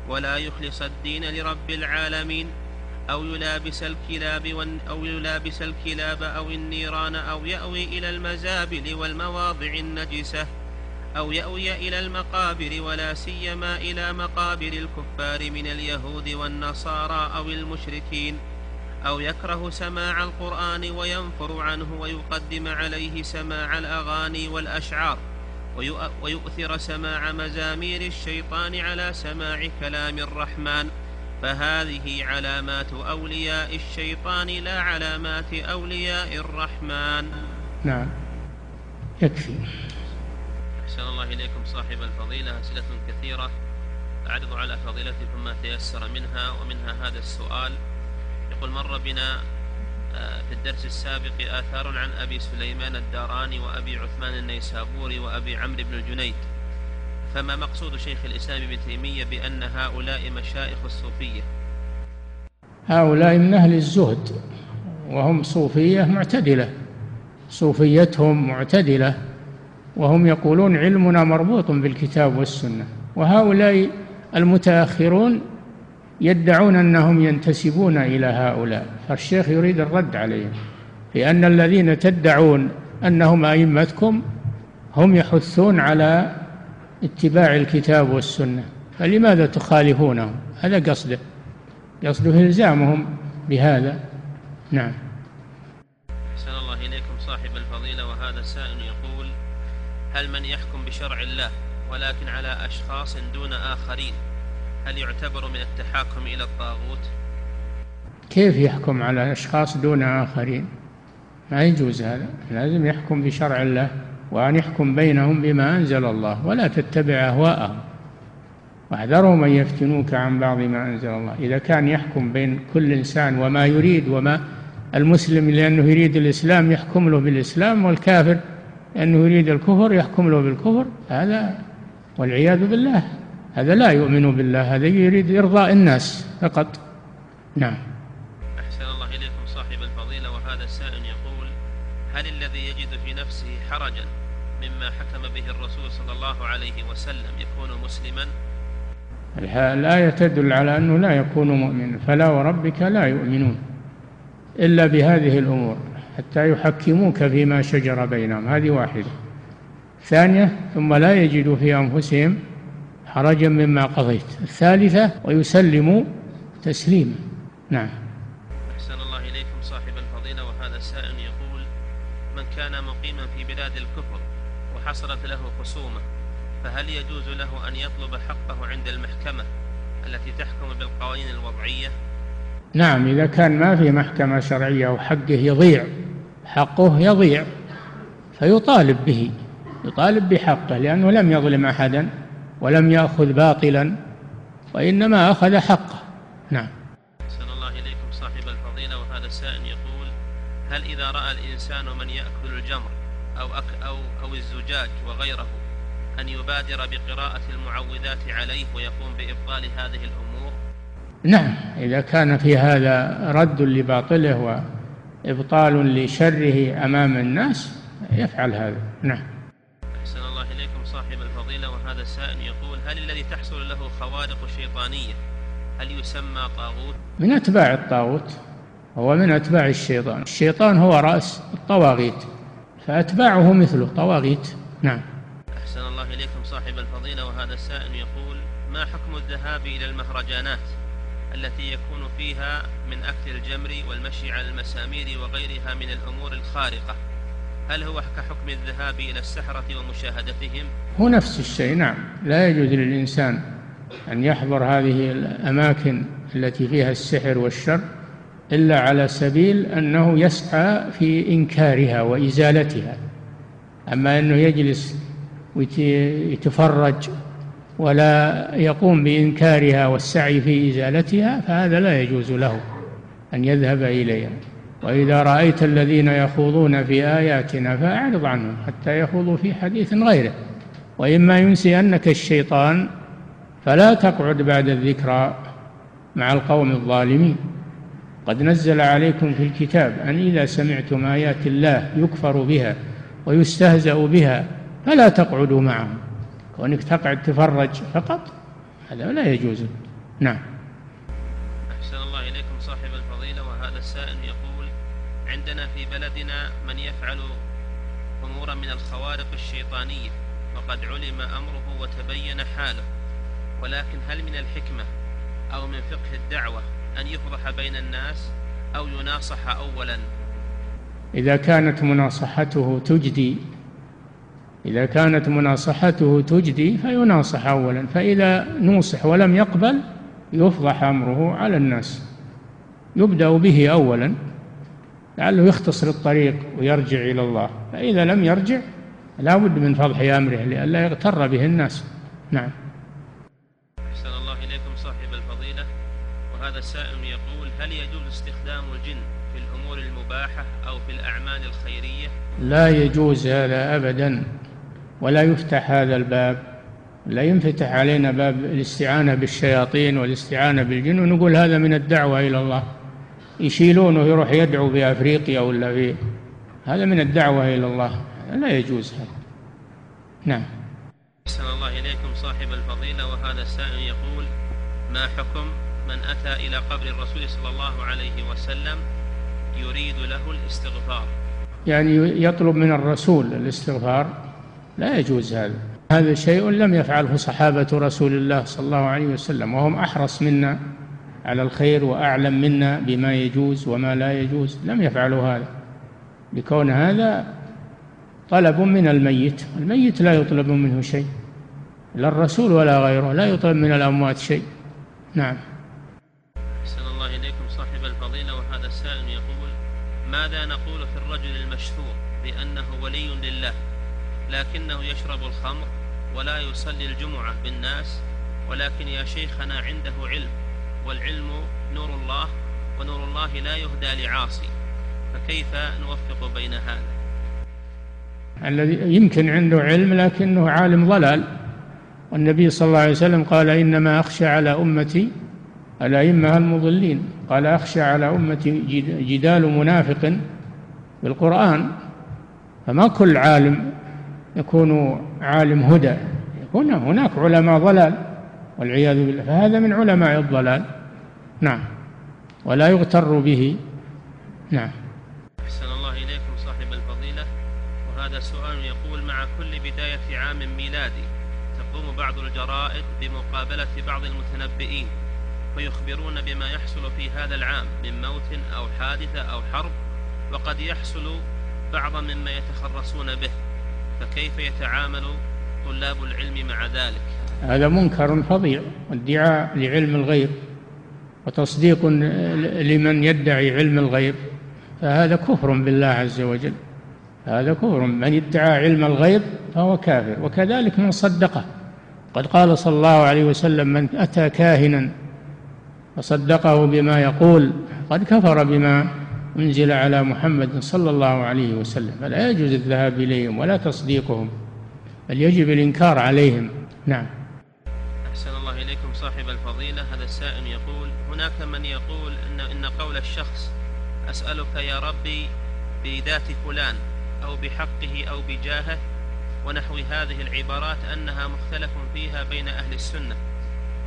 ولا يخلص الدين لرب العالمين. أو يلابس الكلاب أو يلابس الكلاب أو النيران أو يأوي إلى المزابل والمواضع النجسة أو يأوي إلى المقابر ولا سيما إلى مقابر الكفار من اليهود والنصارى أو المشركين أو يكره سماع القرآن وينفر عنه ويقدم عليه سماع الأغاني والأشعار ويؤثر سماع مزامير الشيطان على سماع كلام الرحمن فهذه علامات أولياء الشيطان لا علامات أولياء الرحمن. نعم. يكفي. أحسن الله إليكم صاحب الفضيلة. أسئلة كثيرة. أعرض على فضيلتكم ما تيسر منها ومنها هذا السؤال. يقول مر بنا آه، في الدرس السابق آثار عن أبي سليمان الداراني وأبي عثمان النيسابوري وأبي عمرو بن الجنيد. فما مقصود شيخ الإسلام ابن تيمية بأن هؤلاء مشائخ الصوفية؟ هؤلاء من أهل الزهد وهم صوفية معتدلة صوفيتهم معتدلة وهم يقولون علمنا مربوط بالكتاب والسنة. وهؤلاء المتأخرون يدعون أنهم ينتسبون إلى هؤلاء. فالشيخ يريد الرد عليهم لأن الذين تدعون أنهم أئمتكم هم يحثون على اتباع الكتاب والسنة. فلماذا تخالفونهم؟ هذا قصده. قصده إلزامهم بهذا. نعم. أحسن الله إليكم صاحب الفضيلة وهذا السائل يقول هل من يحكم بشرع الله ولكن على أشخاص دون آخرين هل يعتبر من التحاكم إلى الطاغوت؟ كيف يحكم على أشخاص دون آخرين؟ ما يجوز هذا. لازم يحكم بشرع الله. وأن يحكم بينهم بما أنزل الله ولا تتبع أهواءهم. واحذرهم أن يفتنوك عن بعض ما أنزل الله. إذا كان يحكم بين كل إنسان وما يريد وما المسلم لأنه يريد الإسلام يحكم له بالإسلام والكافر لأنه يريد الكفر يحكم له بالكفر. هذا والعياذ بالله. هذا لا يؤمن بالله هذا يريد إرضاء الناس فقط. نعم. أحسن الله إليكم صاحب الفضيلة وهذا السائل يقول هل الذي يجد في نفسه حرجا مما حكم به الرسول صلى الله عليه وسلم يكون مسلما. الآية تدل على أنه لا يكون مؤمنا فلا وربك لا يؤمنون إلا بهذه الأمور حتى يحكموك فيما شجر بينهم. هذه واحدة. ثانية ثم لا يجدوا في أنفسهم حرجا مما قضيت. الثالثة ويسلموا تسليما. نعم. أحسن الله إليكم صاحب الفضيلة وهذا السائل يقول من كان مقيما في بلاد الكفر وحصلت له خصومة فهل يجوز له أن يطلب حقه عند المحكمة التي تحكم بالقوانين الوضعية؟ نعم إذا كان ما في محكمة شرعية وحقه يضيع حقه يضيع فيطالب به يطالب بحقه لأنه لم يظلم أحدا ولم يأخذ باطلا وإنما أخذ حقه. نعم. أحسن الله إليكم صاحب الفضيلة وهذا السائل يقول هل إذا رأى الإنسان من يأكل أو أك أو أو الزجاج وغيره أن يبادر بقراءة المعوذات عليه ويقوم بإبطال هذه الأمور؟ نعم إذا كان في هذا رد لباطله وإبطال لشره أمام الناس يفعل هذا. نعم. أحسن الله إليكم صاحب الفضيلة وهذا السائل يقول هل الذي تحصل له خوارق شيطانية هل يسمى طاغوت؟ من أتباع الطاغوت هو من أتباع الشيطان. الشيطان هو رأس الطواغيت. فأتباعه مثله. طواغيت. نعم. أحسن الله إليكم صاحب الفضيلة وهذا السائل يقول ما حكم الذهاب إلى المهرجانات التي يكون فيها من أكل الجمر والمشي على المسامير وغيرها من الأمور الخارقة؟ هل هو كحكم الذهاب إلى السحرة ومشاهدتهم؟ هو نفس الشيء نعم. لا يجوز للإنسان أن يحضر هذه الأماكن التي فيها السحر والشر. إلا على سبيل أنه يسعى في إنكارها وإزالتها. أما أنه يجلس ويتفرج ولا يقوم بإنكارها والسعي في إزالتها فهذا لا يجوز له أن يذهب إليها. وإذا رأيت الذين يخوضون في آياتنا فأعرض عنهم حتى يخوضوا في حديث غيره. وإما ينسينك الشيطان فلا تقعد بعد الذكرى مع القوم الظالمين. قد نزل عليكم في الكتاب أن إذا سمعتم آيات الله يكفر بها ويستهزأ بها فلا تقعدوا معهم. كونك تقعد تفرج فقط هذا لا يجوز. نعم. أحسن الله إليكم صاحب الفضيلة وهذا السائل يقول عندنا في بلدنا من يفعل أمورا من الخوارق الشيطانية وقد علم أمره وتبين حاله ولكن هل من الحكمة أو من فقه الدعوة أن يفضح بين الناس أو يناصح أولا. إذا كانت مناصحته تجدي إذا كانت مناصحته تجدي فيناصح أولا فإذا نوصح ولم يقبل يفضح أمره على الناس. يبدأ به أولا لعله يختصر الطريق ويرجع إلى الله. فإذا لم يرجع لا بد من فضح أمره لئلا يغتر به الناس. نعم أحسن الله إليكم صاحب الفضيلة السائل يقول هل يجوز استخدام الجن في الأمور المباحة أو في الأعمال الخيرية؟ لا يجوز هذا أبدا ولا يفتح هذا الباب. لا ينفتح علينا باب الاستعانة بالشياطين والاستعانة بالجن ونقول هذا من الدعوة إلى الله. يشيلونه يروح يدعو بأفريقيا ولا في هذا من الدعوة إلى الله. لا يجوز هذا. نعم. أحسن الله إليكم صاحب الفضيلة وهذا السائل يقول ما حكم من أتى إلى قبر الرسول صلى الله عليه وسلم يريد له الاستغفار. يعني يطلب من الرسول الاستغفار. لا يجوز هذا. هذا شيء لم يفعله صحابة رسول الله صلى الله عليه وسلم وهم أحرص منا على الخير وأعلم منا بما يجوز وما لا يجوز. لم يفعلوا هذا. لكون هذا طلب من الميت. الميت لا يطلب منه شيء. لا الرسول ولا غيره لا يطلب من الأموات شيء. نعم أحسن الله إليكم صاحب الفضيلة وهذا السائل يقول ماذا نقول في الرجل المشهور بأنه ولي لله لكنه يشرب الخمر ولا يصلي الجمعة بالناس ولكن يا شيخنا عنده علم والعلم نور الله ونور الله لا يهدى لعاصي فكيف نوفق بين هذا؟ الذي يمكن عنده علم لكنه عالم ضلال والنبي صلى الله عليه وسلم قال إنما أخشى على أمتي الأئمة المضلين. قال أخشى على أمتي جدال منافق بالقرآن. فما كل عالم يكون عالم هدى. يكون هناك علماء ضلال والعياذ بالله. فهذا من علماء الضلال. نعم. ولا يغتر به. نعم. أحسن الله إليكم صاحب الفضيلة. وهذا سؤال يقول مع كل بداية عام ميلادي تقوم بعض الجرائد بمقابلة بعض المتنبئين. فيخبرون بما يحصل في هذا العام من موت أو حادثة أو حرب وقد يحصل بعضا مما يتخرصون به فكيف يتعامل طلاب العلم مع ذلك؟ هذا منكر فظيع وادعاء لعلم الغيب وتصديق لمن يدعي علم الغيب فهذا كفر بالله عز وجل هذا كفر من ادعى علم الغيب فهو كافر وكذلك من صدقه قد قال صلى الله عليه وسلم من أتى كاهنا وصدقه بما يقول قد كفر بما أنزل على محمد صلى الله عليه وسلم فلا يجوز الذهاب إليهم ولا تصديقهم بل يجب الإنكار عليهم. نعم. أحسن الله إليكم صاحب الفضيلة. هذا السائل يقول هناك من يقول إن, إن قول الشخص أسألك يا ربي بذات فلان أو بحقه أو بجاهه ونحو هذه العبارات أنها مختلف فيها بين أهل السنة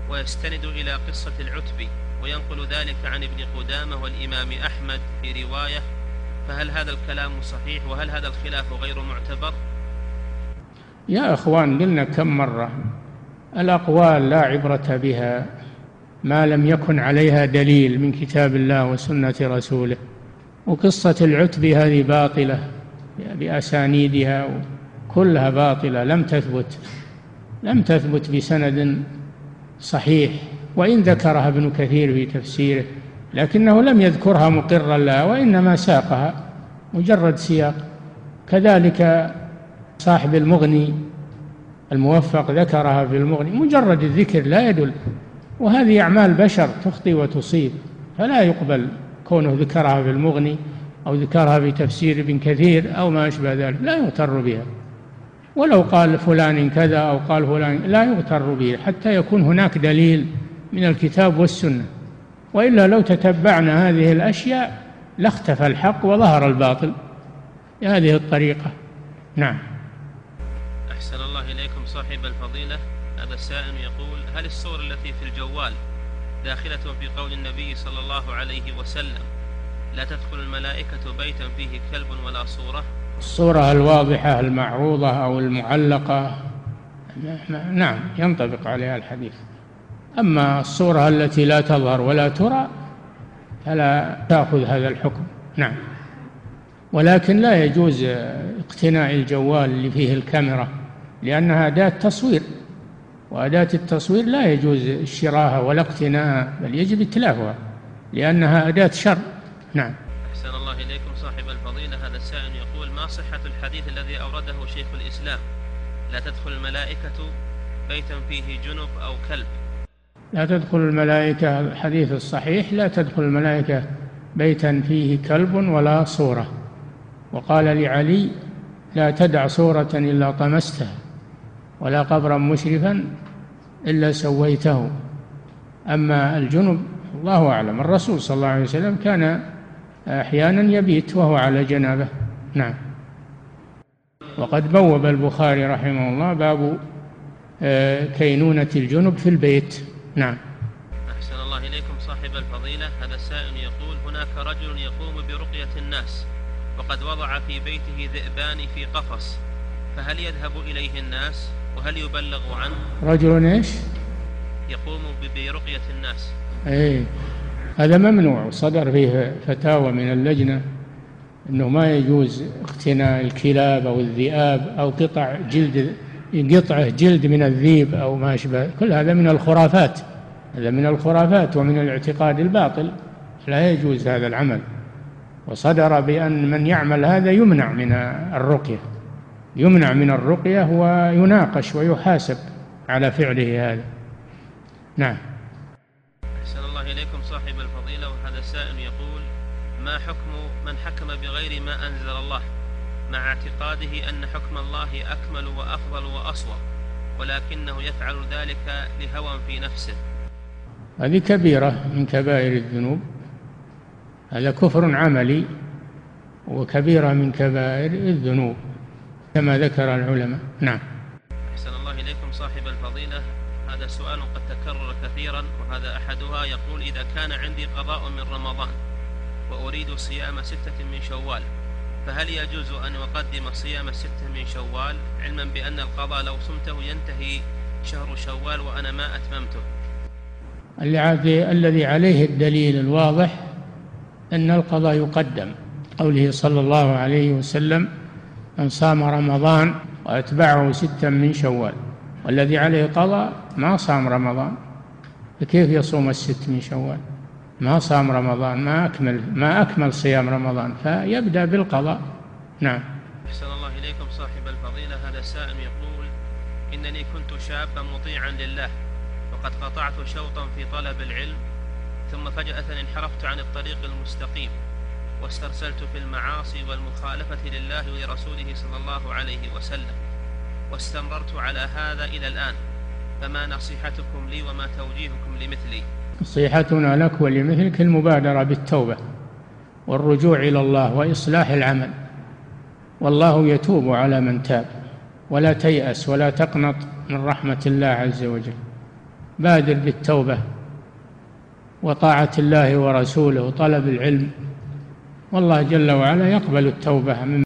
ويستند إلى قصة العتبي وينقل ذلك عن ابن قدامة والإمام أحمد في رواية فهل هذا الكلام صحيح؟ وهل هذا الخلاف غير معتبر؟ يا أخوان قلنا كم مرة الأقوال لا عبرة بها ما لم يكن عليها دليل من كتاب الله وسنة رسوله وقصة العتبي هذه باطلة بأسانيدها كلها باطلة لم تثبت لم تثبت بسند صحيح. وإن ذكرها ابن كثير في تفسيره لكنه لم يذكرها مقرا لها وإنما ساقها مجرد سياق. كذلك صاحب المغني الموفق ذكرها في المغني مجرد الذكر لا يدل. وهذه أعمال بشر تخطي وتصيب فلا يقبل كونه ذكرها في المغني أو ذكرها في تفسير ابن كثير أو ما أشبه ذلك لا يغتر بها. ولو قال فلان كذا أو قال فلان لا يغتر به حتى يكون هناك دليل من الكتاب والسنة. وإلا لو تتبعنا هذه الأشياء لاختفى الحق وظهر الباطل. بهذه الطريقة. نعم. أحسن الله إليكم صاحب الفضيلة. هذا السائل يقول هل الصور التي في الجوال داخلة في قول النبي صلى الله عليه وسلم لا تدخل الملائكة بيتا فيه كلب ولا صورة؟ الصورة الواضحة المعروضة أو المعلقة. نعم ينطبق عليها الحديث. أما الصورة التي لا تظهر ولا ترى فلا تأخذ هذا الحكم. نعم. ولكن لا يجوز اقتناء الجوال اللي فيه الكاميرا لأنها أداة تصوير وأداة التصوير لا يجوز شراها ولا اقتناءها بل يجب إتلافها لأنها أداة شر. نعم. أحسن الله إليكم صاحب الفضيلة. هذا السائل يقول ما صحة الحديث الذي أورده شيخ الإسلام؟ لا تدخل الملائكة بيتا فيه جنب أو كلب. لا تدخل الملائكة الحديث الصحيح لا تدخل الملائكة بيتا فيه كلب ولا صورة. وقال لعلي لا تدع صورة إلا طمستها ولا قبرا مشرفا إلا سويته. أما الجنب الله أعلم الرسول صلى الله عليه وسلم كان أحيانا يبيت وهو على جنابه. نعم. وقد بوب البخاري رحمه الله باب آه، كينونة الجنب في البيت. نعم. أحسن الله إليكم صاحب الفضيلة. هذا السائل يقول هناك رجل يقوم برقية الناس وقد وضع في بيته ذئبان في قفص فهل يذهب إليه الناس وهل يبلغ عنه؟ رجل إيش؟ يقوم برقية الناس. أي هذا ممنوع. صدر فيه فتاوى من اللجنة أنه ما يجوز اقتناء الكلاب أو الذئاب أو قطع جلد قطعه جلد من الذيب أو ما أشبه. كل هذا من الخرافات. هذا من الخرافات ومن الاعتقاد الباطل. لا يجوز هذا العمل. وصدر بأن من يعمل هذا يمنع من الرقية. يمنع من الرقية ويناقش ويحاسب على فعله هذا. نعم. أحسن الله إليكم صاحب الفضيلة. وهذا سائل يقول ما حكم من حكم بغير ما أنزل الله؟ مع اعتقاده أن حكم الله أكمل وأفضل وأصوب ولكنه يفعل ذلك لهوى في نفسه. هذه كبيرة من كبائر الذنوب. هذا كفر عملي وكبيرة من كبائر الذنوب كما ذكر العلماء. نعم. أحسن الله إليكم صاحب الفضيلة. هذا سؤال قد تكرر كثيرا وهذا أحدها يقول إذا كان عندي قضاء من رمضان وأريد صيام ستة من شوال فهل يجوز أن أقدم صيام ستة من شوال؟ علما بأن القضاء لو صمته ينتهي شهر شوال وأنا ما أتممته. الذي عليه الدليل الواضح أن القضاء يقدم. قوله صلى الله عليه وسلم من صام رمضان وأتبعه ستا من شوال. والذي عليه قضاء ما صام رمضان. فكيف يصوم الست من شوال؟ ما صام رمضان ما أكمل ما أكمل صيام رمضان فيبدأ بالقضاء. نعم. أحسن الله إليكم صاحب الفضيلة. هذا سائل يقول إنني كنت شابا مطيعا لله وقد قطعت شوطا في طلب العلم ثم فجأة انحرفت عن الطريق المستقيم واسترسلت في المعاصي والمخالفة لله ولرسوله صلى الله عليه وسلم واستمررت على هذا إلى الآن فما نصيحتكم لي وما توجيهكم لمثلي؟ نصيحتنا لك ولمثلك المبادرة بالتوبة والرجوع إلى الله وإصلاح العمل. والله يتوب على من تاب. ولا تيأس ولا تقنط من رحمة الله عز وجل. بادر بالتوبة وطاعة الله ورسوله وطلب العلم. والله جل وعلا يقبل التوبة من